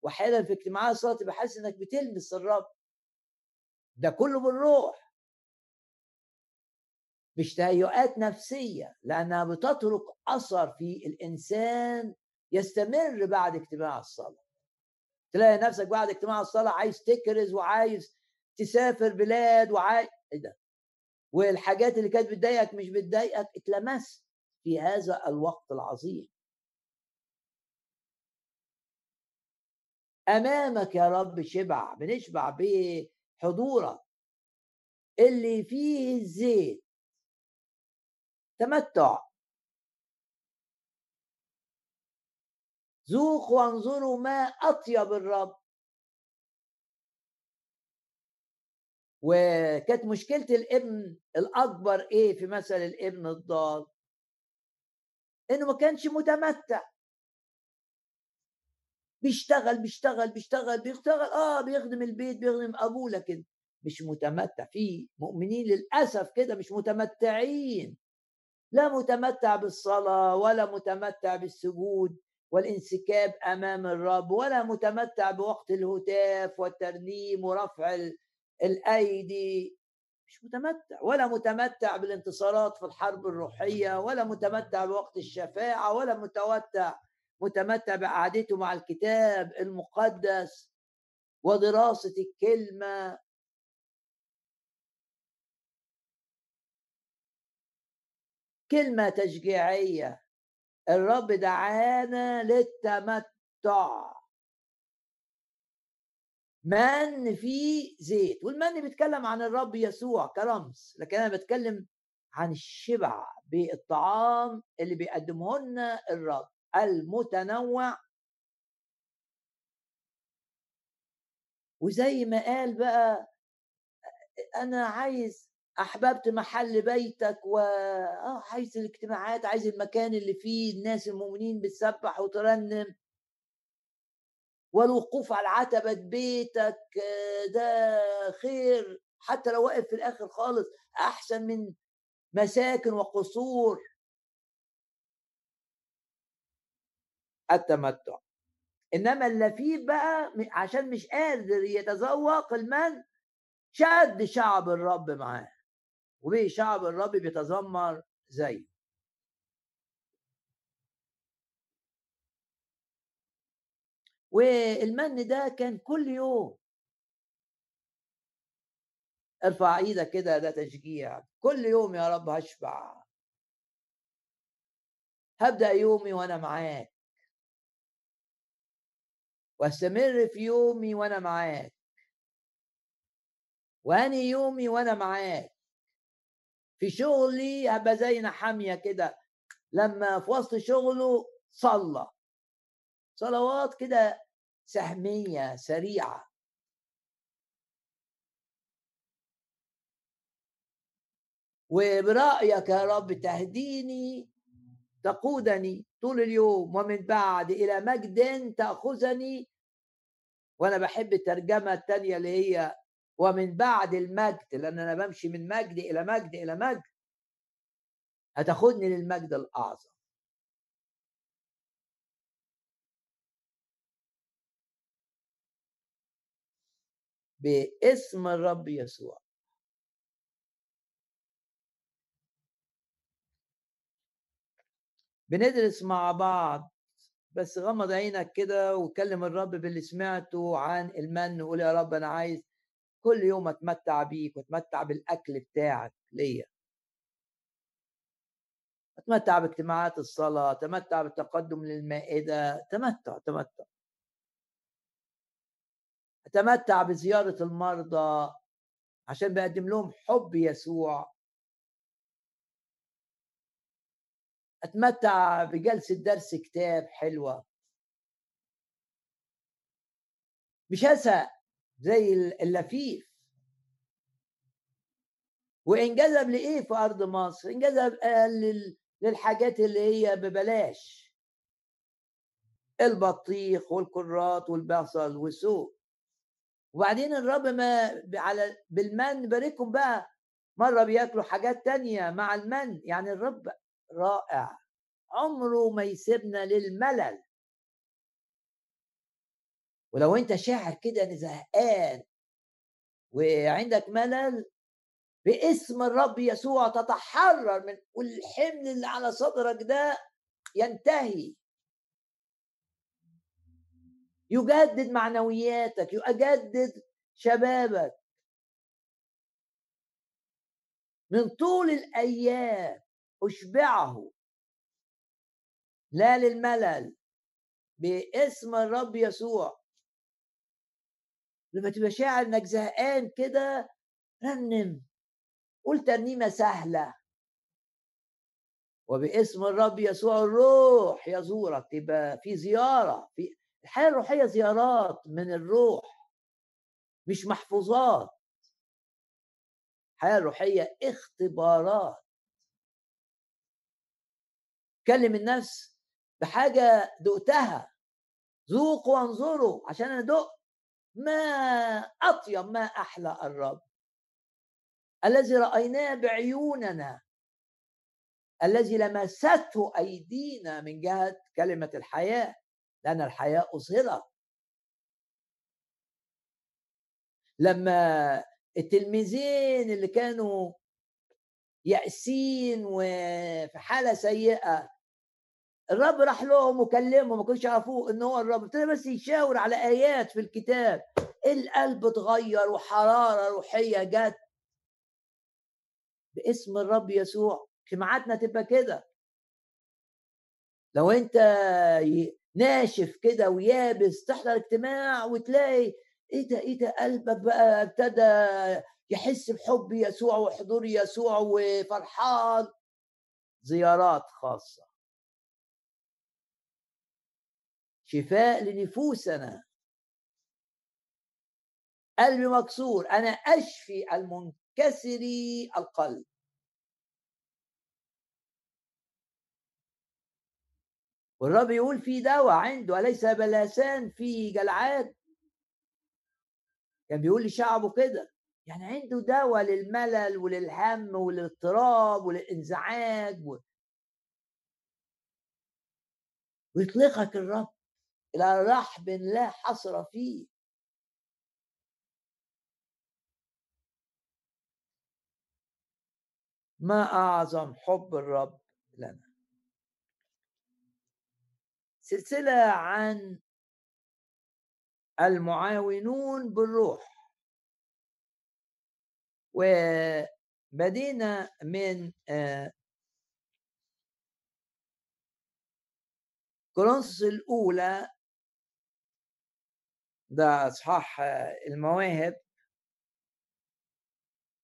واحيانا في اجتماعات الصلاة بحس إنك بتلمس الرب. ده كله بالروح. مش تهيؤات نفسية لأنها بتترك أثر في الإنسان يستمر بعد اجتماع الصلاة. تلاقي نفسك بعد اجتماع الصلاة عايز تكرز وعايز تسافر بلاد وعايز إيه ده؟ والحاجات اللي كانت بتضايقك مش بتضايقك اتلمست في هذا الوقت العظيم. أمامك يا رب شبع بنشبع بحضورك اللي فيه الزيت تمتع. ذوقوا وانظروا ما أطيب الرب. وكانت مشكلة الابن الأكبر إيه في مثل الابن الضال؟ إنه ما كانش متمتع. بيشتغل بيشتغل بيشتغل بيشتغل آه بيخدم البيت بيخدم أبوه لكن مش متمتع. في مؤمنين للأسف كده مش متمتعين. لا متمتع بالصلاة ولا متمتع بالسجود والانسكاب أمام الرب ولا متمتع بوقت الهتاف والترنيم ورفع الأيدي. مش متمتع ولا متمتع بالانتصارات في الحرب الروحية ولا متمتع بوقت الشفاعة ولا متمتع متمتع بقعدته مع الكتاب المقدس ودراسة الكلمة. كلمة تشجيعية. الرب دعانا للتمتع. من في زيت والمن بيتكلم عن الرب يسوع كرمز لكن أنا بتكلم عن الشبع بالطعام اللي بيقدمه لنا الرب. المتنوع. وزي ما قال بقى أنا عايز أحببت محل بيتك و آه عايز الاجتماعات عايز المكان اللي فيه الناس المؤمنين بتسبح وترنم. والوقوف على عتبة بيتك آه، ده خير. حتى لو واقف في الآخر خالص أحسن من مساكن وقصور. التمتع. إنما اللفيف بقى عشان مش قادر يتذوق المن شد شعب الرب معاه. وبيه شعب الرب بيتذمر زيه. والمن ده كان كل يوم. ارفع إيدك كده ده تشجيع. كل يوم يا رب هشبع. هبدأ يومي وأنا معاك. واستمر في يومي وأنا معاك. واني يومي وأنا معاك. في شغلي هبقى زي نحاميه كده. لما في وسط شغله صلى. صلوات كده سهمية سريعة. وبرأيك يا رب تهديني تقودني طول اليوم ومن بعد إلى مجد تأخذني. وأنا بحب الترجمة الثانية اللي هي ومن بعد المجد لأن أنا بمشي من مجد إلى مجد إلى مجد. هتاخدني للمجد الأعظم. باسم الرب يسوع. بندرس مع بعض بس غمض عينك كده وكلم الرب باللي سمعته عن المن وقول يا رب أنا عايز كل يوم أتمتع بيك وأتمتع بالأكل بتاعك ليا. أتمتع باجتماعات الصلاة تمتع بالتقدم للمائدة تمتع تمتع أتمتع بزيارة المرضى عشان بقدم لهم حب يسوع. أتمتع بجلسة درس كتاب حلوة. مش هسأ زي اللفيف. وإنجذب لإيه في أرض مصر؟ إنجذب للحاجات اللي هي ببلاش. البطيخ والكرات والبصل والسوق. وبعدين الرب ما على بالمن باركهم بقى. مرة بياكلوا حاجات تانية مع المن. يعني الرب رائع. عمره ما يسيبنا للملل. ولو أنت شاعر كده ان زهقان وعندك ملل باسم الرب يسوع تتحرر من والحمل اللي على صدرك ده ينتهي. يجدد معنوياتك يجدد شبابك. من طول الأيام أشبعه. لا للملل باسم الرب يسوع. لما تبقى شاعر إنك زهقان كده رنم. قول ترنيمة سهلة. وباسم الرب يسوع الروح يزورك. تبقى في زيارة في الحياة الروحية زيارات من الروح مش محفوظات. الحياة الروحيه اختبارات. كلم النفس بحاجة دقتها. ذوقوا وانظروا عشان أنا دقت. ما أطيب ما أحلى الرب. الذي رأيناه بعيوننا. الذي لمسته أيدينا من جهة كلمة الحياة. لأن الحياة اظهرت لما التلميذين اللي كانوا يأسين وفي حالة سيئة الرب راح لهم وكلمهم ما كانوش يعرفوه ان هو الرب. ابتدى بس يشاور على آيات في الكتاب. القلب اتغير وحرارة روحية جت باسم الرب يسوع. اجتماعاتنا تبقى كده. لو أنت ناشف كده ويابس تحضر اجتماع وتلاقي إيه ده إيه ده قلبك بقى ابتدى يحس بحب يسوع وحضور يسوع وفرحان. زيارات خاصة. شفاء لنفوسنا. قلبي مكسور أنا أشفي المنكسري القلب. والرب يقول في دواء عنده أليس بلاسان في جلعاد؟ كان بيقول لشعبه كده يعني عنده دواء للملل وللهم وللاضطراب وللإنزعاج و... ويطلقك الرب. إلى رحب لا حصر فيه. ما أعظم حب الرب لنا؟ سلسلة عن المعاونون بالروح. وبدينا من آه، كورنثوس الأولى ده اصحاح المواهب.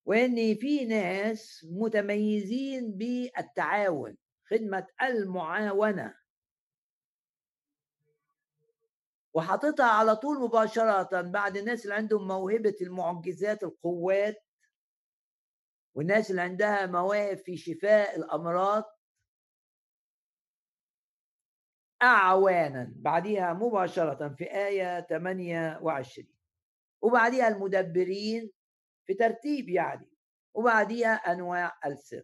وإن في ناس متميزين بالتعاون خدمة المعاونة. وحاططها على طول مباشرة بعد الناس اللي عندهم موهبة المعجزات القوات. والناس اللي عندها مواهب في شفاء الأمراض. أعوانا بعديها مباشرة في آية 28 وبعديها المدبرين في ترتيب يعني وبعديها أنواع السر.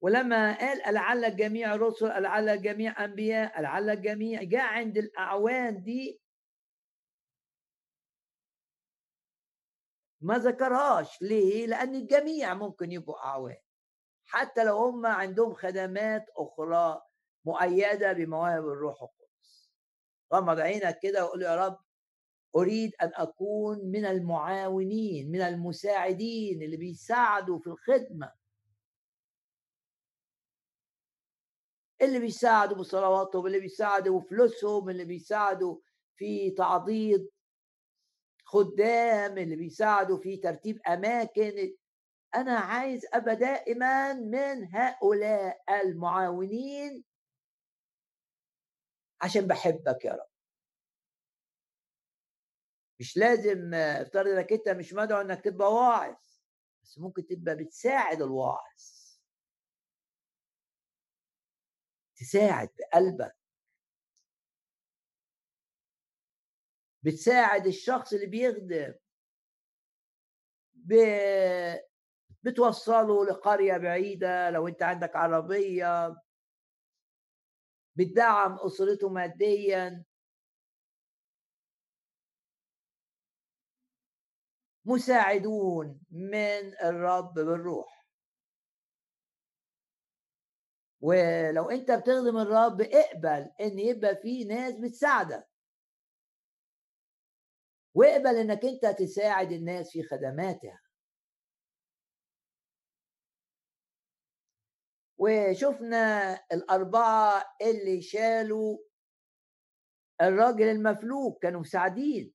ولما قال لعل الجميع رسل لعل الجميع انبياء لعل الجميع جاء عند الأعوان دي ما ذكرهاش. ليه؟ لأن الجميع ممكن يبقوا أعوان حتى لو هم عندهم خدمات أخرى مؤيدة بمواهب الروح القدس. غمض عينك كده وقول يا رب أريد أن أكون من المعاونين من المساعدين اللي بيساعدوا في الخدمة. اللي بيساعدوا بصلواتهم اللي بيساعدوا بفلوسهم اللي بيساعدوا في تعضيد خدام اللي بيساعدوا في ترتيب أماكن أنا عايز أبقى دائما من هؤلاء المعاونين. عشان بحبك يا رب. مش لازم افترض إنك أنت مش مدعو إنك تبقى واعظ بس ممكن تبقى بتساعد الواعظ. تساعد بقلبك. بتساعد الشخص اللي بيخدم. بتوصله لقرية بعيدة لو أنت عندك عربية. بتدعم أسرته ماديا. مساعدون من الرب بالروح. ولو أنت بتخدم الرب اقبل إن يبقى في ناس بتساعدك. واقبل إنك أنت تساعد الناس في خدماتها. وشفنا الأربعة اللي شالوا الراجل المفلوج كانوا مساعدين.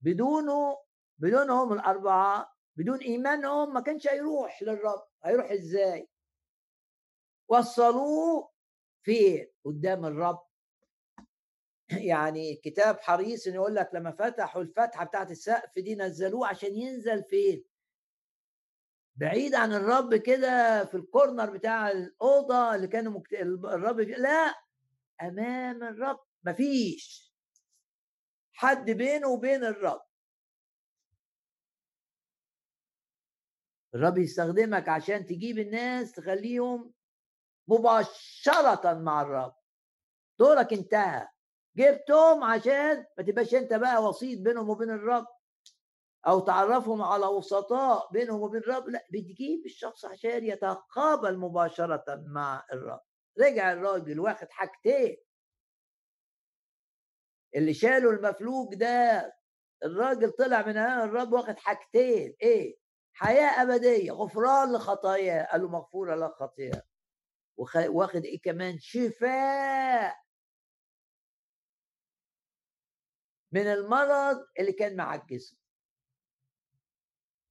بدونه بدونهم الأربعة بدون إيمانهم ما كانش هيروح للرب. هيروح إزاي؟ وصلوه فين؟ قدام الرب. يعني كتاب حريص إنه يقول لك لما فتحوا الفتحة بتاعت السقف دي نزلوه عشان ينزل فين؟ بعيد عن الرب كده في الكورنر بتاع الأوضة اللي كانوا مكت... الرب لا أمام الرب. مفيش. حد بينه وبين الرب. الرب يستخدمك عشان تجيب الناس تخليهم مباشرة مع الرب. دورك انتهى. جبتهم عشان ما تبقاش انت بقى وسيط بينهم وبين الرب أو تعرفهم على وسطاء بينهم وبين الرب. لا بتجيب الشخص عشان يتقابل مباشرة مع الرب. رجع الراجل واخد حاجتين. اللي شالوا المفلوج ده الراجل طلع من أمام الرب واخد حاجتين. إيه؟ حياة أبدية. غفران لخطاياه. قال له مغفورة لك خطاياه واخد إيه كمان؟ شفاء. من المرض اللي كان معجزه.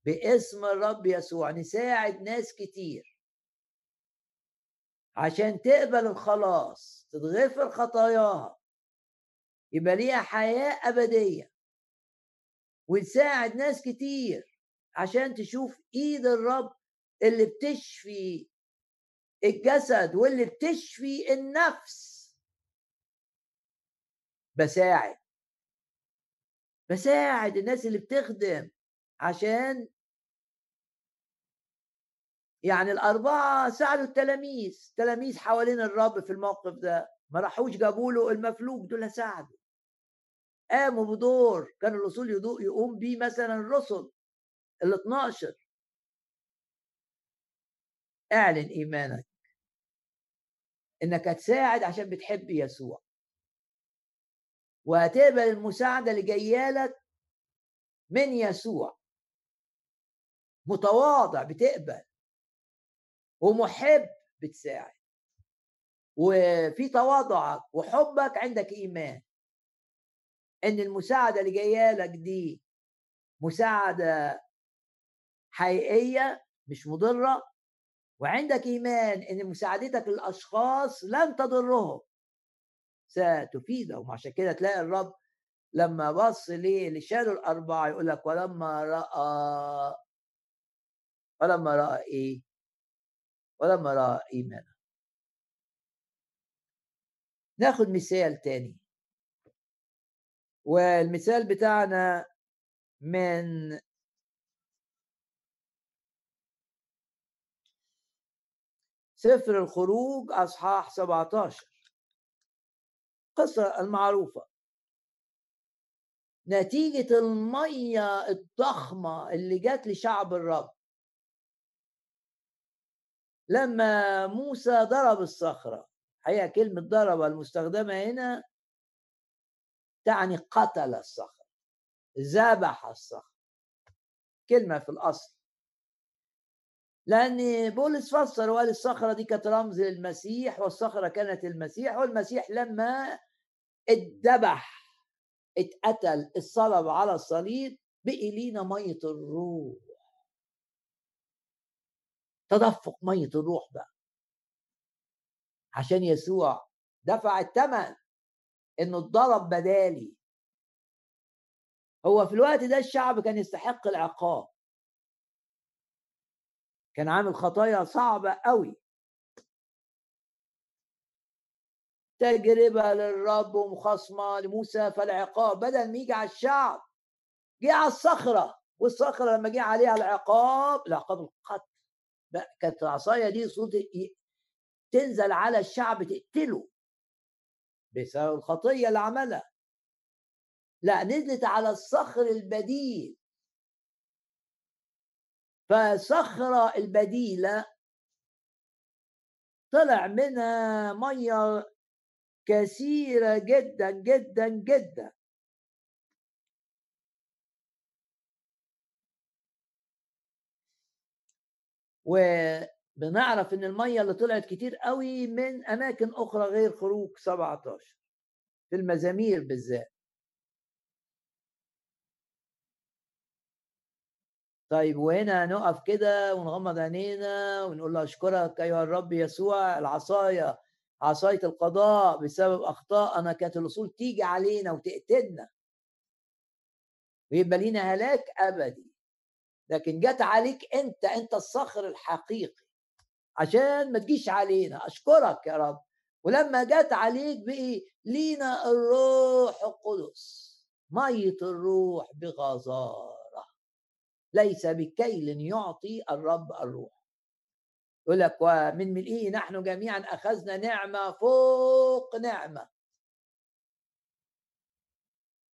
باسم الرب يسوع نساعد ناس كتير. عشان تقبل الخلاص تتغفر خطاياها. يبقى ليها حياة أبدية. ونساعد ناس كتير عشان تشوف إيد الرب اللي بتشفي الجسد واللي بتشفي النفس. بساعد. بساعد الناس اللي بتخدم عشان يعني الأربعة ساعدوا التلاميذ تلاميذ حوالين الرب في الموقف ده ما راحوش جابوا له المفلوج دول ساعدوا قاموا بدور كان الرسول يقوم بيه مثلا الرسل ال 12 اعلن إيمانك. إنك هتساعد عشان بتحب يسوع. وهتقبل المساعدة اللي جاية لك من يسوع. متواضع بتقبل. ومحب بتساعد. وفي تواضعك وحبك عندك إيمان. إن المساعدة اللي جاية لك دي مساعدة حقيقية مش مضرة. وعندك إيمان إن مساعدتك للأشخاص لن تضرهم. ستفيدهم عشان كده تلاقي الرب لما بص ليه اللي شالوا الأربعة يقول لك ولما رأى ولما رأى إيه؟ ولما رأى إيمانه. ناخد مثال تاني. والمثال بتاعنا من سفر الخروج أصحاح 17 قصة المعروفة. نتيجة المية الضخمة اللي جت لشعب الرب. لما موسى ضرب الصخرة هي كلمة ضرب المستخدمة هنا تعني قتل الصخرة ذبح الصخرة. كلمة في الأصل. لأن بولس فسر وقال الصخرة دي كانت رمز للمسيح والصخرة كانت المسيح والمسيح لما اتذبح اتقتل الصلب على الصليب بقي لينا مية الروح. تدفق مية الروح بقى. عشان يسوع دفع الثمن إنه اتضرب بدالي. هو في الوقت ده الشعب كان يستحق العقاب. كان عامل خطايا صعبة قوي تجربة للرب ومخاصمة لموسى فالعقاب بدل ما يجي على الشعب جه على الصخرة والصخرة لما جه عليها العقاب العقاب القتل. كانت العصاية دي صوت تنزل على الشعب تقتله. بسبب الخطية اللي عملها. لا نزلت على الصخر البديل. فصخرة البديلة طلع منها مية كثيرة جدا جدا جدا. وبنعرف إن المية اللي طلعت كتير قوي من أماكن أخرى غير خروج 17 في المزامير بالذات. طيب وهنا نقف كده ونغمض عينينا ونقول له أشكرك أيها الرب يسوع العصاية عصاية القضاء بسبب أخطائنا كانت الاصول تيجي علينا وتقتلنا. ويبقى لينا هلاك أبدي. لكن جت عليك أنت أنت الصخر الحقيقي. عشان ما تجيش علينا. أشكرك يا رب. ولما جت عليك بقي لينا الروح القدس. مية الروح بغزاره ليس بكيل يعطي الرب الروح. يقول لك ومن ملئه نحن جميعا أخذنا نعمة فوق نعمة.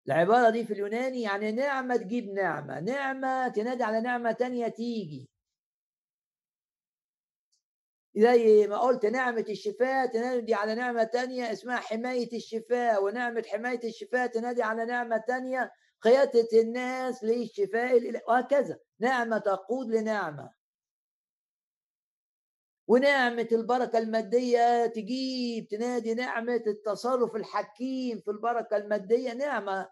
العبارة دي في اليوناني يعني نعمة تجيب نعمة نعمة تنادي على نعمة تانية تيجي. زي ما قلت نعمة الشفاء تنادي على نعمة تانية اسمها حماية الشفاء ونعمة حماية الشفاء تنادي على نعمة تانية قيادة الناس للشفاء وهكذا. نعمة تقود لنعمة. ونعمة البركة المادية تجيب تنادي نعمة التصرف الحكيم في البركة المادية. نعمة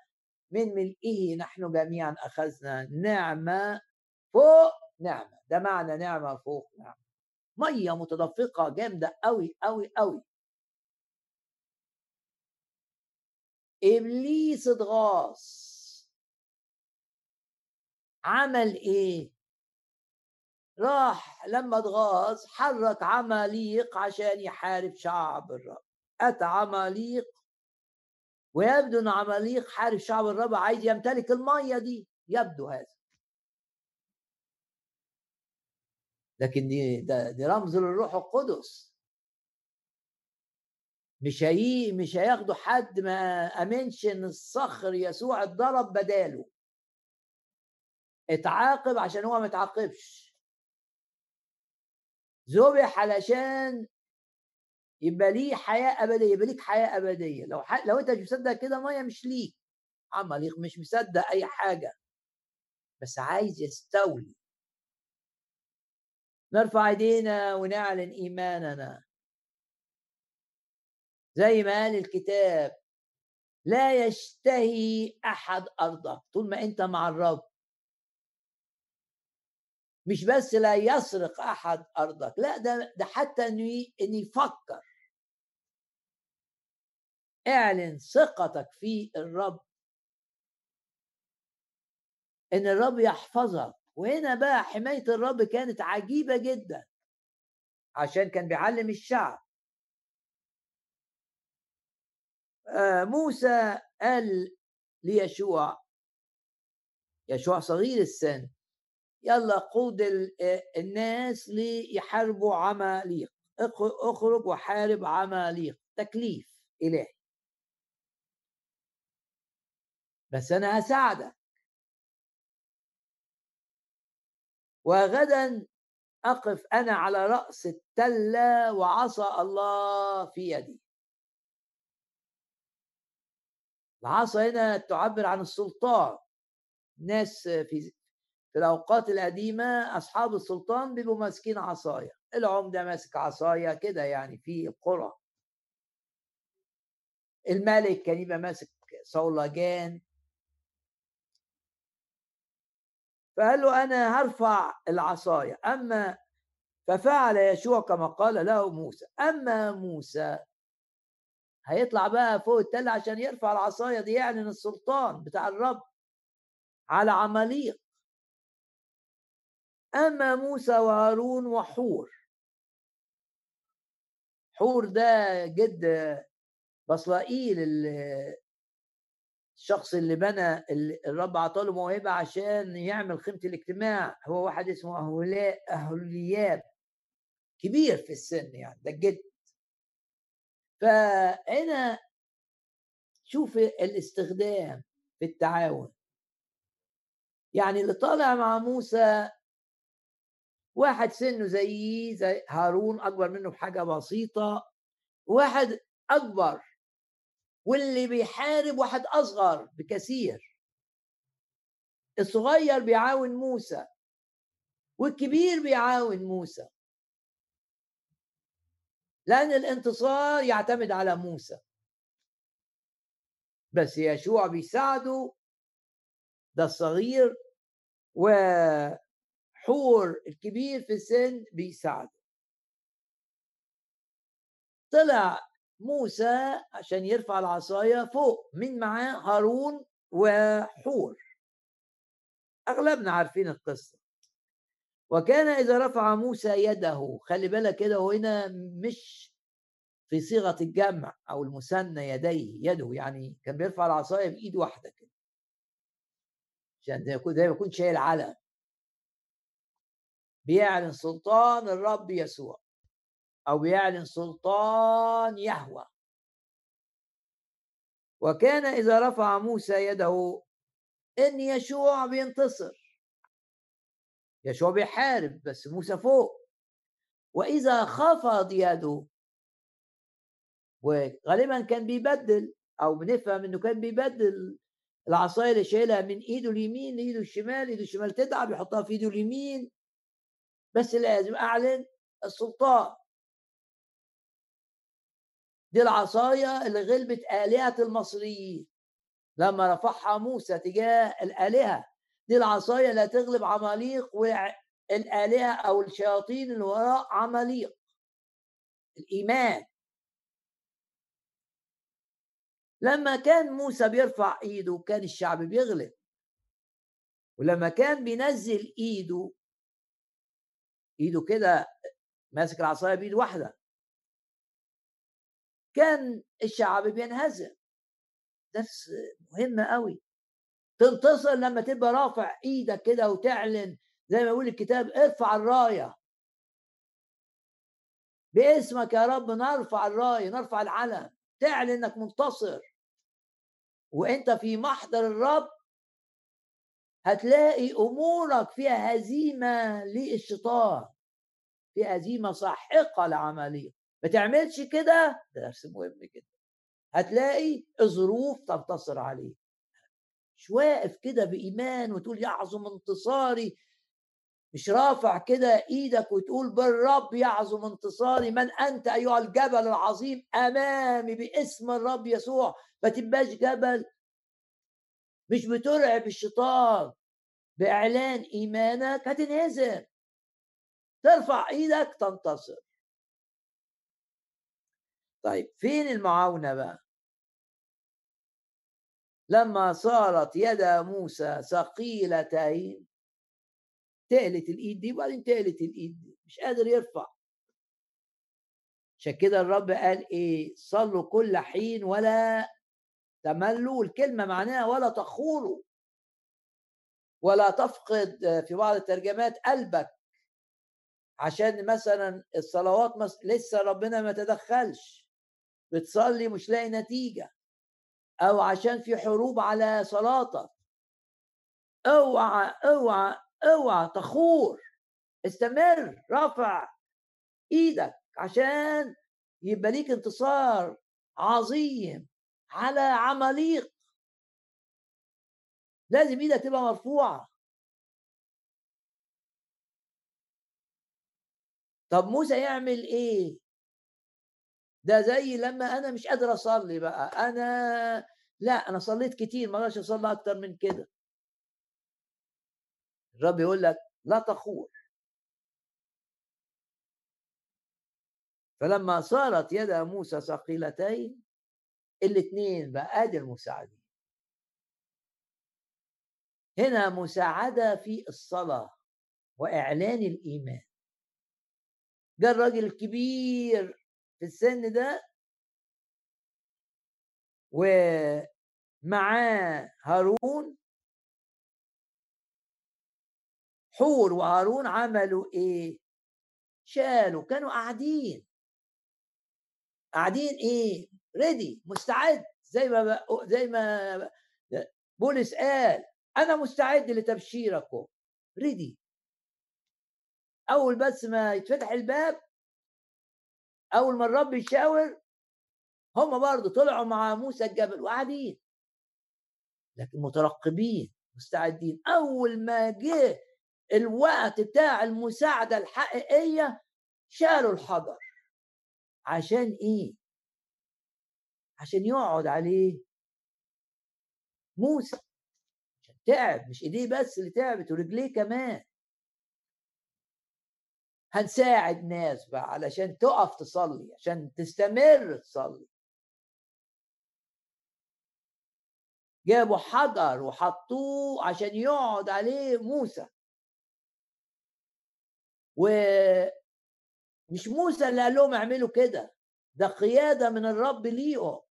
من ملئه. نحن جميعا أخذنا نعمة فوق نعمة. ده معنى نعمة فوق نعمة. مية متدفقة جامدة قوي قوي قوي إبليس اتغاص عمل إيه؟ راح لما اتغاظ حرك عماليق عشان يحارب شعب الرب. أتى عماليق ويبدو إن عماليق حارب شعب الرب عايز يمتلك المية دي. يبدو هذا. لكن دي ده دي رمز للروح القدس. مش هي مش هياخدوا حد ما آمنش إن الصخر يسوع اتضرب بداله. اتعاقب عشان هو ما اتعاقبش ذبح علشان يبقى ليه حياة أبدية يبقى ليك حياة أبدية. لو ح... لو أنت مش مصدق كده مية مش ليك. عمليق مش مصدق أي حاجة. بس عايز يستولي. نرفع إيدينا ونعلن إيماننا. زي ما قال الكتاب لا يشتهي أحد أرضك. طول ما أنت مع الرب. مش بس لا يسرق أحد أرضك لا ده ده حتى إنه إن يفكر. اعلن ثقتك في الرب. إن الرب يحفظك. وهنا بقى حماية الرب كانت عجيبة جدا. عشان كان بيعلم الشعب. آه موسى قال ليشوع يشوع صغير السن يلا قود الناس ليحاربوا عماليق. اخرج وحارب عماليق. تكليف إلهي. بس أنا هساعدك. وغدا أقف أنا على رأس التلة وعصا الله في يدي. العصا هنا تعبر عن السلطان. ناس في في الأوقات القديمة أصحاب السلطان بيبقوا ماسكين عصاية العمدة ماسك عصاية كده يعني في القرى الملك كان يبقى ماسك صولجان فقال له أنا هرفع العصاية أما ففعل يشوع كما قال له موسى أما موسى هيطلع بقى فوق التل عشان يرفع العصاية دي يعلن السلطان بتاع الرب على عماليق. أما موسى وهارون وحور. حور ده جد بصلائيل الشخص اللي بنى الرب عطاله موهبة عشان يعمل خيمة الاجتماع. هو واحد اسمه أهولاء أهولياب. كبير في السن يعني ده الجد فهنا شوف الاستخدام في التعاون. يعني اللي طالع مع موسى واحد سنه زي زي هارون أكبر منه بحاجة بسيطة واحد أكبر واللي بيحارب واحد أصغر بكثير. الصغير بيعاون موسى والكبير بيعاون موسى. لأن الانتصار يعتمد على موسى. بس يشوع بيساعده ده الصغير وحور الكبير في السن بيساعده. طلع موسى عشان يرفع العصاية فوق من معاه هارون وحور. أغلبنا عارفين القصة. وكان إذا رفع موسى يده خلي بالك كده وهنا مش في صيغة الجمع أو المثنى يديه يده يعني كان بيرفع العصاية بإيد واحدة كده. عشان زي ما يكون شايل علم. بيعلن سلطان الرب يسوع أو بيعلن سلطان يهوى. وكان إذا رفع موسى يده إن يشوع بينتصر. يشوع بيحارب بس موسى فوق. وإذا خفض يده وغالبا كان بيبدل أو بنفهم إنه كان بيبدل العصاية اللي شايلها من إيده اليمين لإيده الشمال إيده الشمال تتعب يحطها في إيده اليمين. بس لازم أعلن السلطان. دي العصاية اللي غلبت آلهة المصريين. لما رفعها موسى تجاه الآلهة دي العصاية اللي هتغلب عماليق والآلهة أو الشياطين اللي وراء عماليق. الإيمان. لما كان موسى بيرفع إيده كان الشعب بيغلب. ولما كان بينزل إيده إيده كده ماسك العصاية بإيد واحدة. كان الشعب بينهزم. درس مهم قوي تنتصر لما تبقى رافع إيدك كده وتعلن زي ما يقول الكتاب ارفع الراية. باسمك يا رب نرفع الراية نرفع العلم. تعلن إنك منتصر. وأنت في محضر الرب هتلاقي أمورك فيها هزيمة للشيطان في هزيمة ساحقة لعملية. ما تعملش كده؟ ده درس مهم جدا. هتلاقي الظروف تنتصر عليه مش واقف كده بإيمان وتقول يعظم انتصاري. مش رافع كده إيدك وتقول بالرب يعظم انتصاري. من أنت أيها الجبل العظيم أمامي باسم الرب يسوع. ما تبقاش جبل مش بترعب الشيطان. بإعلان إيمانك هتنهزم. ترفع إيدك تنتصر. طيب فين المعاونة بقى؟ لما صارت يد موسى ثقيلتين تقلت الإيد دي وبعدين تقلت الإيد دي مش قادر يرفع. عشان كده الرب قال إيه؟ صلوا كل حين ولا تملوا الكلمة معناها ولا تخوروا ولا تفقد في بعض الترجمات قلبك. عشان مثلا الصلوات لسه ربنا ما تدخلش. بتصلي مش لاقي نتيجة. أو عشان في حروب على صلاتك. اوعى اوعى اوعى تخور. استمر رافع إيدك عشان يبقى ليك انتصار عظيم. على عماليق لازم إيدك تبقى مرفوعة. طب موسى يعمل إيه؟ ده زي لما أنا مش قادر أصلي بقى. أنا لا أنا صليت كتير ما أقدرش أصلي أكتر من كده. الرب يقول لك لا تخور. فلما صارت يد موسى ثقيلتين الاثنين بقى ادي المساعدين هنا مساعدة في الصلاة وإعلان الإيمان. جاء الراجل الكبير في السن ده ومعاه هارون. حور وهارون عملوا إيه؟ شالوا كانوا قاعدين. قاعدين إيه؟ ريدي مستعد زي ما زي ما بولس قال أنا مستعد لتبشيركم. ريدي أول بس ما يتفتح الباب أول ما الرب يشاور هم برضه طلعوا مع موسى الجبل وقاعدين. لكن مترقبين مستعدين. أول ما جه الوقت بتاع المساعدة الحقيقية شالوا الحجر. عشان إيه؟ عشان يقعد عليه. موسى عشان تعب مش إيديه بس اللي تعبت ورجليه كمان. هنساعد ناس بقى علشان تقف تصلي عشان تستمر تصلي. جابوا حجر وحطوه عشان يقعد عليه موسى. ومش موسى اللي قال لهم اعملوا كده ده قيادة من الرب ليهم.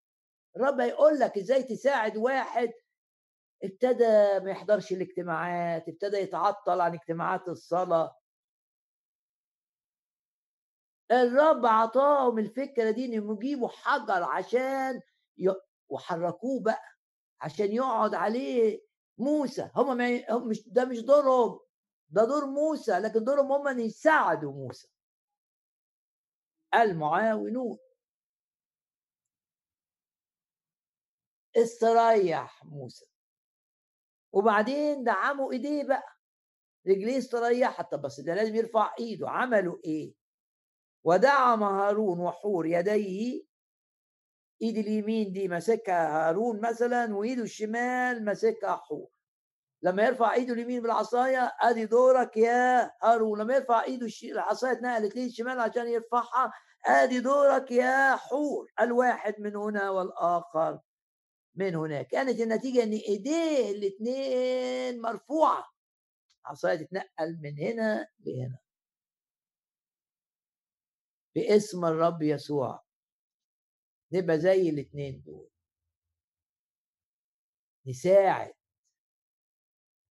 الرب هيقول لك إزاي تساعد واحد ابتدى ما يحضرش الاجتماعات ابتدى يتعطل عن اجتماعات الصلاة. الرب عطاهم الفكرة دي إنهم يجيبوا حجر عشان ي... وحركوه بقى عشان يقعد عليه موسى. هم مش ده مش دورهم ده دور موسى لكن دورهم هم إن يساعدوا موسى. المعاونون استريح موسى. وبعدين دعموا إيديه بقى. رجليه استريحت. طب بس ده لازم يرفع إيده. عملوا إيه؟ ودعم هارون وحور يديه. إيد اليمين دي ماسكها هارون مثلا وإيده الشمال ماسكها حور. لما يرفع إيده اليمين بالعصاية أدي دورك يا هارون. لما يرفع إيده العصاية اتنقلت ليه الشمال عشان يرفعها أدي دورك يا حور. الواحد من هنا والآخر. من هناك. كانت النتيجة إن ايديه الاثنين مرفوعة. عصاية تتنقل من هنا لهنا. باسم الرب يسوع. نبقى زي الاثنين دول. نساعد.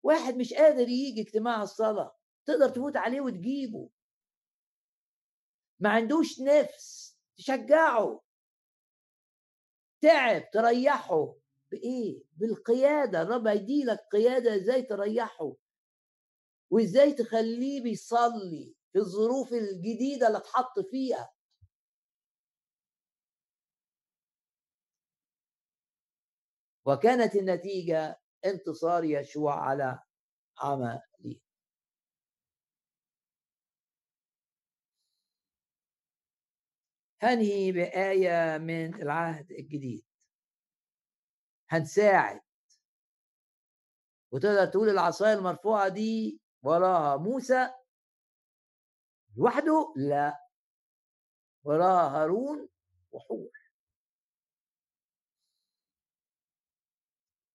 واحد مش قادر يجي اجتماع الصلاة. تقدر تفوت عليه وتجيبه. ما عندوش نفس. تشجعه. تعب تريحه. بإيه؟ بالقيادة. الرب هيديلك قيادة إزاي تريحه. وإزاي تخليه بيصلي في الظروف الجديدة اللي اتحط فيها. وكانت النتيجة انتصار يشوع على عملي هنهي بآية من العهد الجديد. هنساعد. وتقدر تقول العصاية المرفوعة دي وراها موسى لوحده؟ لا. وراها هارون وحور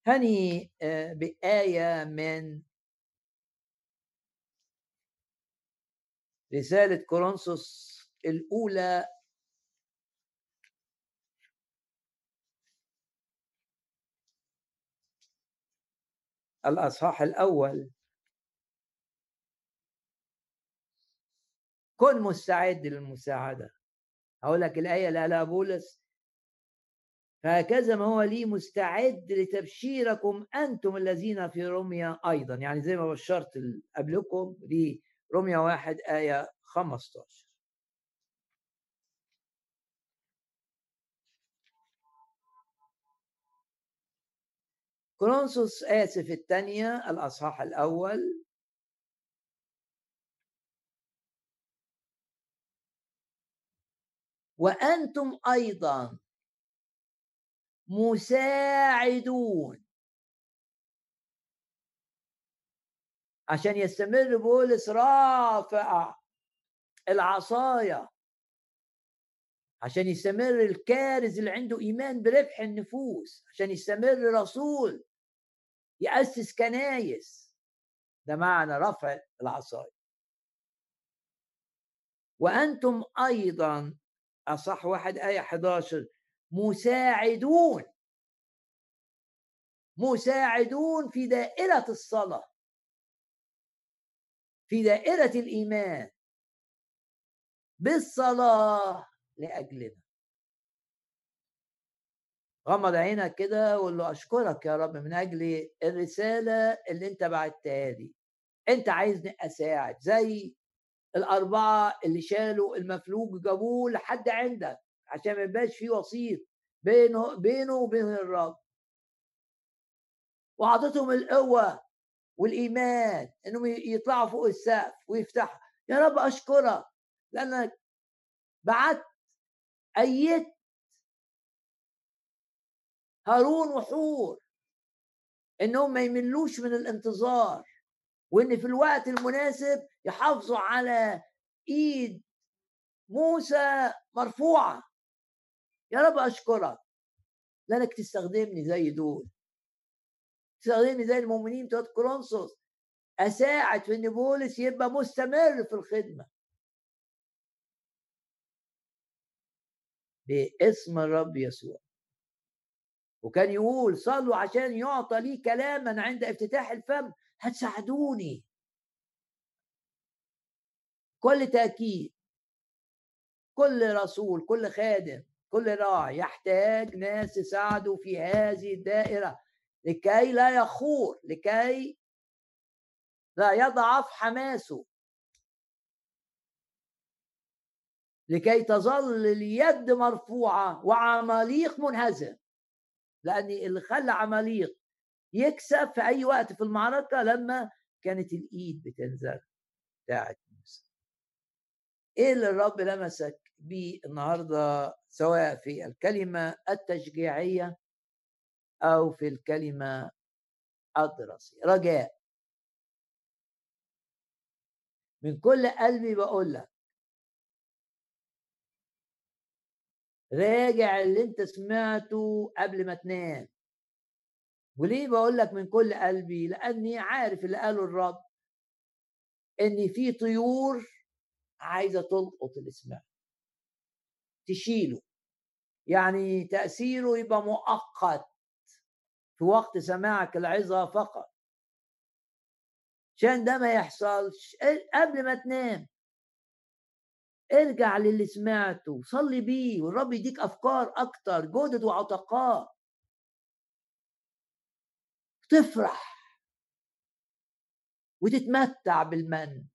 هني آه، بآية من رسالة كورنثوس الأولى الأصحاح الأول. كن مستعد للمساعدة. أقول لك الآية اللي قالها بولس. فهكذا ما هو لي مستعد لتبشيركم أنتم الذين في روميا أيضا. يعني زي ما بشرت قبلكم دي روميا واحد آية 15 كورنثوس آسف الثانية الأصحاح الأول. وأنتم أيضا مساعدون. عشان يستمر بولس رافع العصاية عشان يستمر الكارز اللي عنده إيمان بربح النفوس. عشان يستمر رسول يأسس كنايس. ده معنى رفع العصاية. وأنتم أيضا أصح واحد آية 11 مساعدون. مساعدون في دائرة الصلاة. في دائرة الإيمان. بالصلاة لأجلنا. غمض عينك كده وقول له أشكرك يا رب من أجل الرسالة اللي أنت بعتها لي. أنت عايزني أساعد زي الأربعة اللي شالوا المفلوج جابوه لحد عندك عشان ما يبقاش في وسيط بينه بينه وبين الرب. وعطتهم القوة والإيمان إنهم يطلعوا فوق السقف ويفتحوا. يا رب أشكرك لأنك بعت أيدت هارون وحور إنهم ما يملوش من الانتظار وإن في الوقت المناسب يحافظوا على إيد موسى مرفوعة. يا رب أشكرك لأنك تستخدمني زي دول. تستخدمني زي المؤمنين بتوع كورنثوس أساعد في إن بولس يبقى مستمر في الخدمة. باسم الرب يسوع. وكان يقول صلوا عشان يعطى لي كلاما عند افتتاح الفم هتساعدوني. كل تأكيد كل رسول كل خادم كل راعي يحتاج ناس يساعدوا في هذه الدائرة لكي لا يخور لكي لا يضعف حماسه. لكي تظل اليد مرفوعة وعماليق منهزم. لأن اللي خلى عماليق يكسب في أي وقت في المعركة لما كانت الإيد بتنزل بتاعت موسى إيه اللي الرب لمسك بيه النهاردة سواء في الكلمة التشجيعية أو في الكلمة الدراسية؟ رجاء. من كل قلبي بقول لك راجع اللي أنت سمعته قبل ما تنام. وليه بقول لك من كل قلبي؟ لأني عارف اللي قاله الرب إن في طيور عايزة تلقط اللي سمعته. تشيله. يعني تأثيره يبقى مؤقت في وقت سماعك العظة فقط. عشان ده ما يحصلش. قبل ما تنام. ارجع للي سمعته صلي بيه والرب يديك أفكار أكتر جدد وعتقاء. تفرح. وتتمتع بالمن.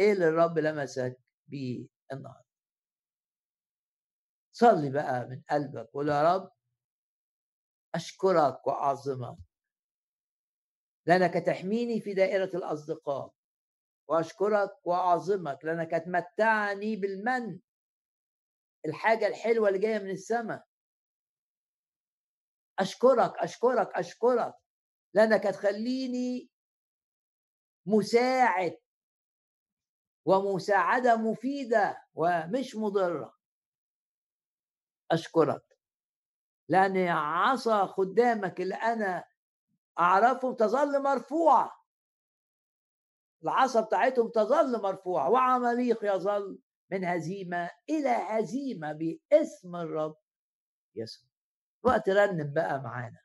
إيه اللي الرب لمسك بيه النهارده؟ صلي بقى من قلبك وقول يا رب أشكرك وأعظمك لأنك تحميني في دائرة الأصدقاء. وأشكرك وأعظمك لانك تمتعني بالمن. الحاجة الحلوة اللي جاية من السماء أشكرك أشكرك أشكرك لانك تخليني مساعد ومساعدة مفيدة ومش مضرة. أشكرك لأن عصا خدامك اللي أنا اعرفهم تظل مرفوعه العصا بتاعتهم تظل مرفوعة. وعماليق يظل من هزيمة إلى هزيمة باسم الرب يسوع. وقت رنم بقى معانا.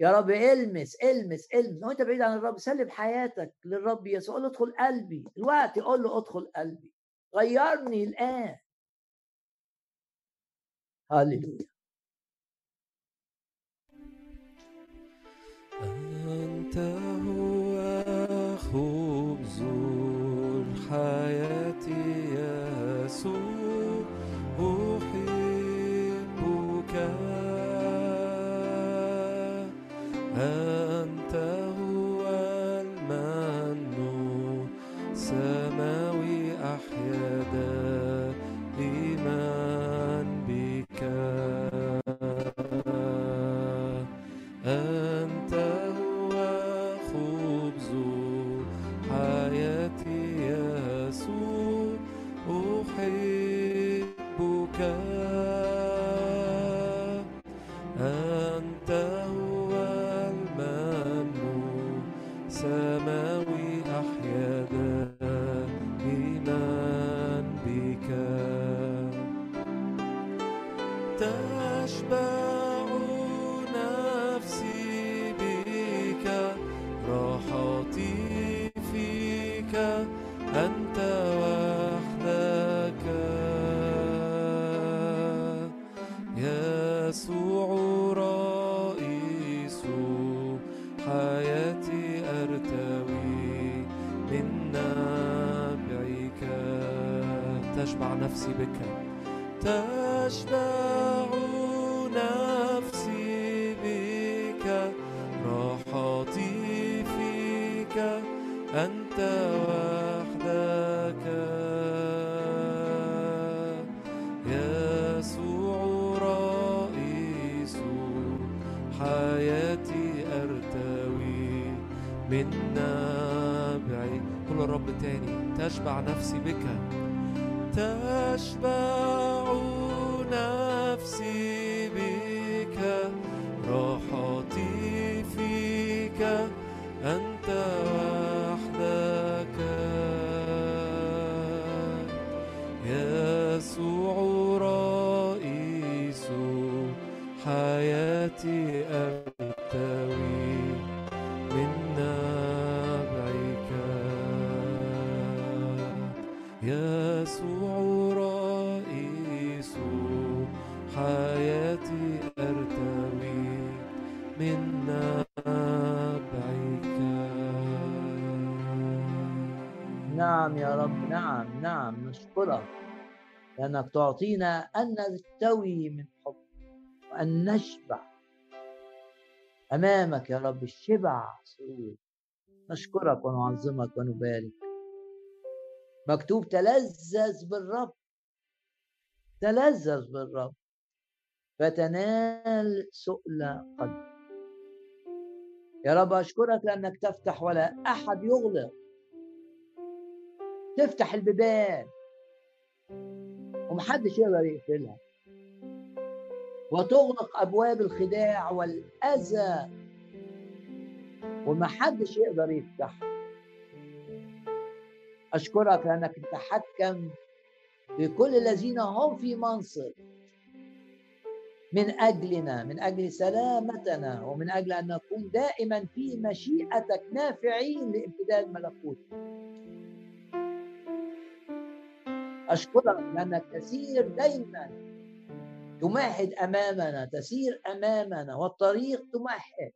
يا رب إلمس إلمس إلمس. وانت بعيد عن الرب سلم حياتك للرب يسوع. قول له ادخل قلبي. الوقت قول له ادخل قلبي. غيرني الآن. هللويا. أنت الحياة أنت وحدك. يسوع رئيس حياتي أرتوي. من نبعك تشبع نفسي بك. تشبع نفسي نابعي قول الرب تاني تشبع نفسي بك. تشبع نشكرك لأنك تعطينا أن نرتوي من حب وأن نشبع. أمامك يا رب الشبع سرور. نشكرك ونعظمك ونبارك. مكتوب تلذذ بالرب. تلذذ بالرب. فتنال سؤل قلب. يا رب أشكرك لأنك تفتح ولا أحد يغلق. تفتح البيبان. ومحدش يقدر يقفلها. وتغلق أبواب الخداع والأذى ومحدش يقدر يفتحها. أشكرك لانك تتحكم في كل الذين هم في منصب. من أجلنا من أجل سلامتنا ومن أجل أن نكون دائما في مشيئتك نافعين لامتداد ملكوتك أشكرك لأنك تسير دايما. تمهد أمامنا تسير أمامنا والطريق تمهد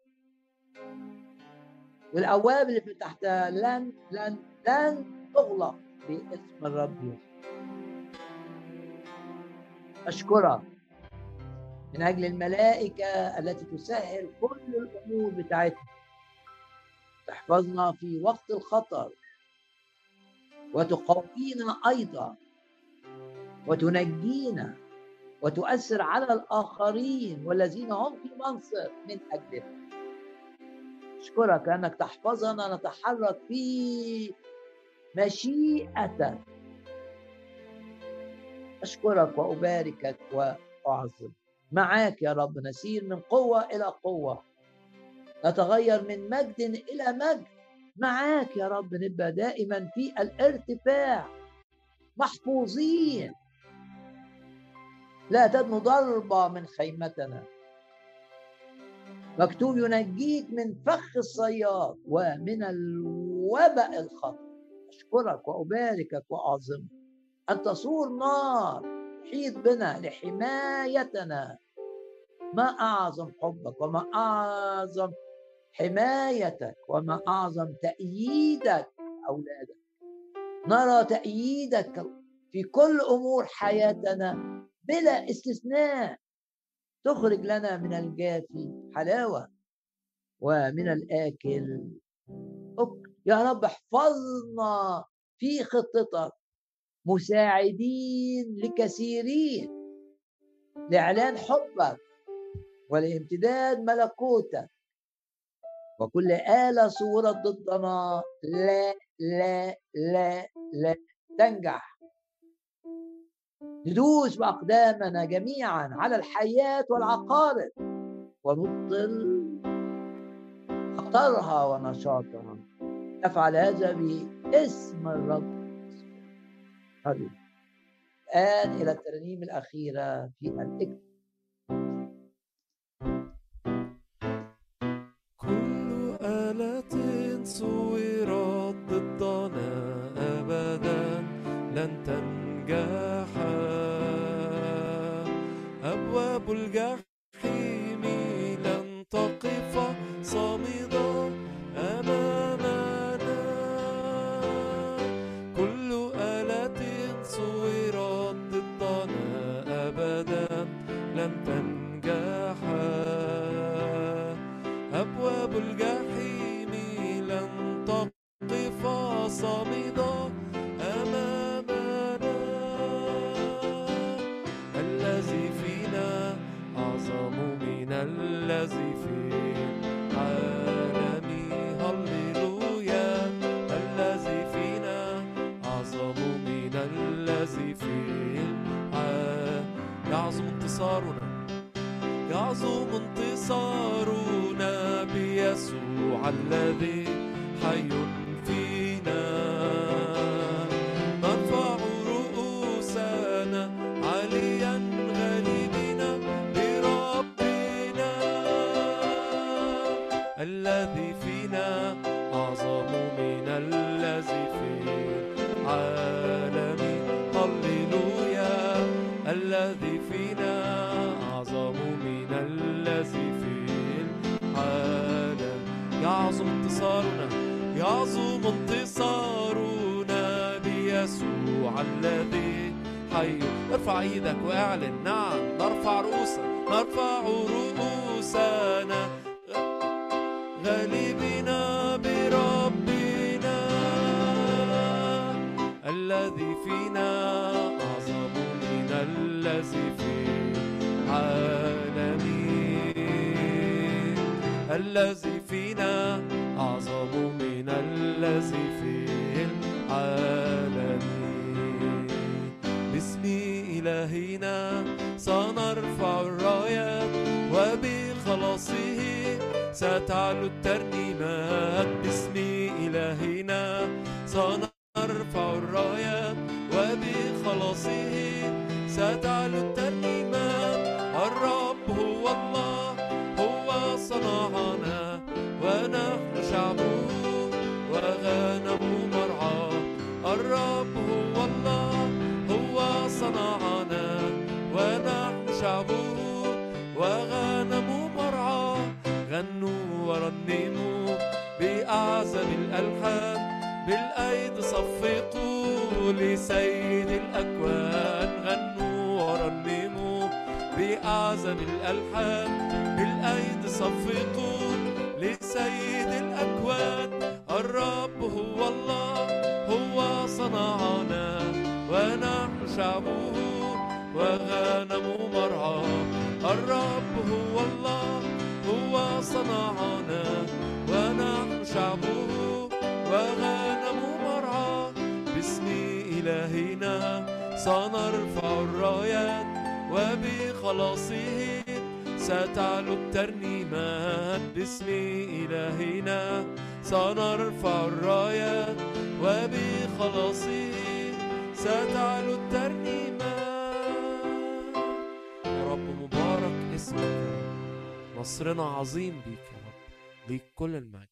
والأبواب اللي فتحتها لن لن لن تغلق باسم الرب أشكرك. من أجل الملائكة التي تسهل كل الأمور بتاعتنا. تحفظنا في وقت الخطر. وتقوينا أيضا. وتنجينا وتؤثر على الآخرين والذين هم في منصب من أجلنا. أشكرك أنك تحفظنا نتحرك في مشيئتك. أشكرك وأباركك وأعظم. معاك يا رب نسير من قوة إلى قوة. نتغير من مجد إلى مجد. معاك يا رب نبقى دائما في الارتفاع. محفوظين. لا تدنو ضربة من خيمتنا. مكتوب ينجيك من فخ الصياد ومن الوباء الخطر. أشكرك وأباركك وأعظمك أن تصور نار تحيط بنا لحمايتنا. ما أعظم حبك وما أعظم حمايتك وما أعظم تأييدك أولادك. نرى تأييدك في كل أمور حياتنا. بلا استثناء. تخرج لنا من الجافي حلاوة ومن الآكل. أكل يا رب احفظنا في خطتك. مساعدين لكثيرين. لإعلان حبك ولامتداد ملكوتك. وكل آلة صورت ضدنا لا لا لا لا تنجح. ندوس بأقدامنا جميعا على الحياة والعقارب ونبطل خطرها ونشاطها. نفعل هذا باسم الرب. الآن إلى الترنيم الأخيرة في الإكتاب كل آلة صورت ضدنا أبدا لن تنجح أبواب في المحال يعظم انتصارنا يعظم انتصارنا بيسوع الذي حي إيدك وأعلن. نعم نرفع رؤوسنا نرفع رؤوسنا. غالبنا بربنا الذي فينا أعظم من الذي في العالمين. الذي lutar خلاصه ستعلو الترنيمات باسم إلهنا سنرفع الراية وبخلاصه ستعلو الترنيمات يا رب مبارك اسمك. نصرنا عظيم بيك يا رب. ليك كل المجد.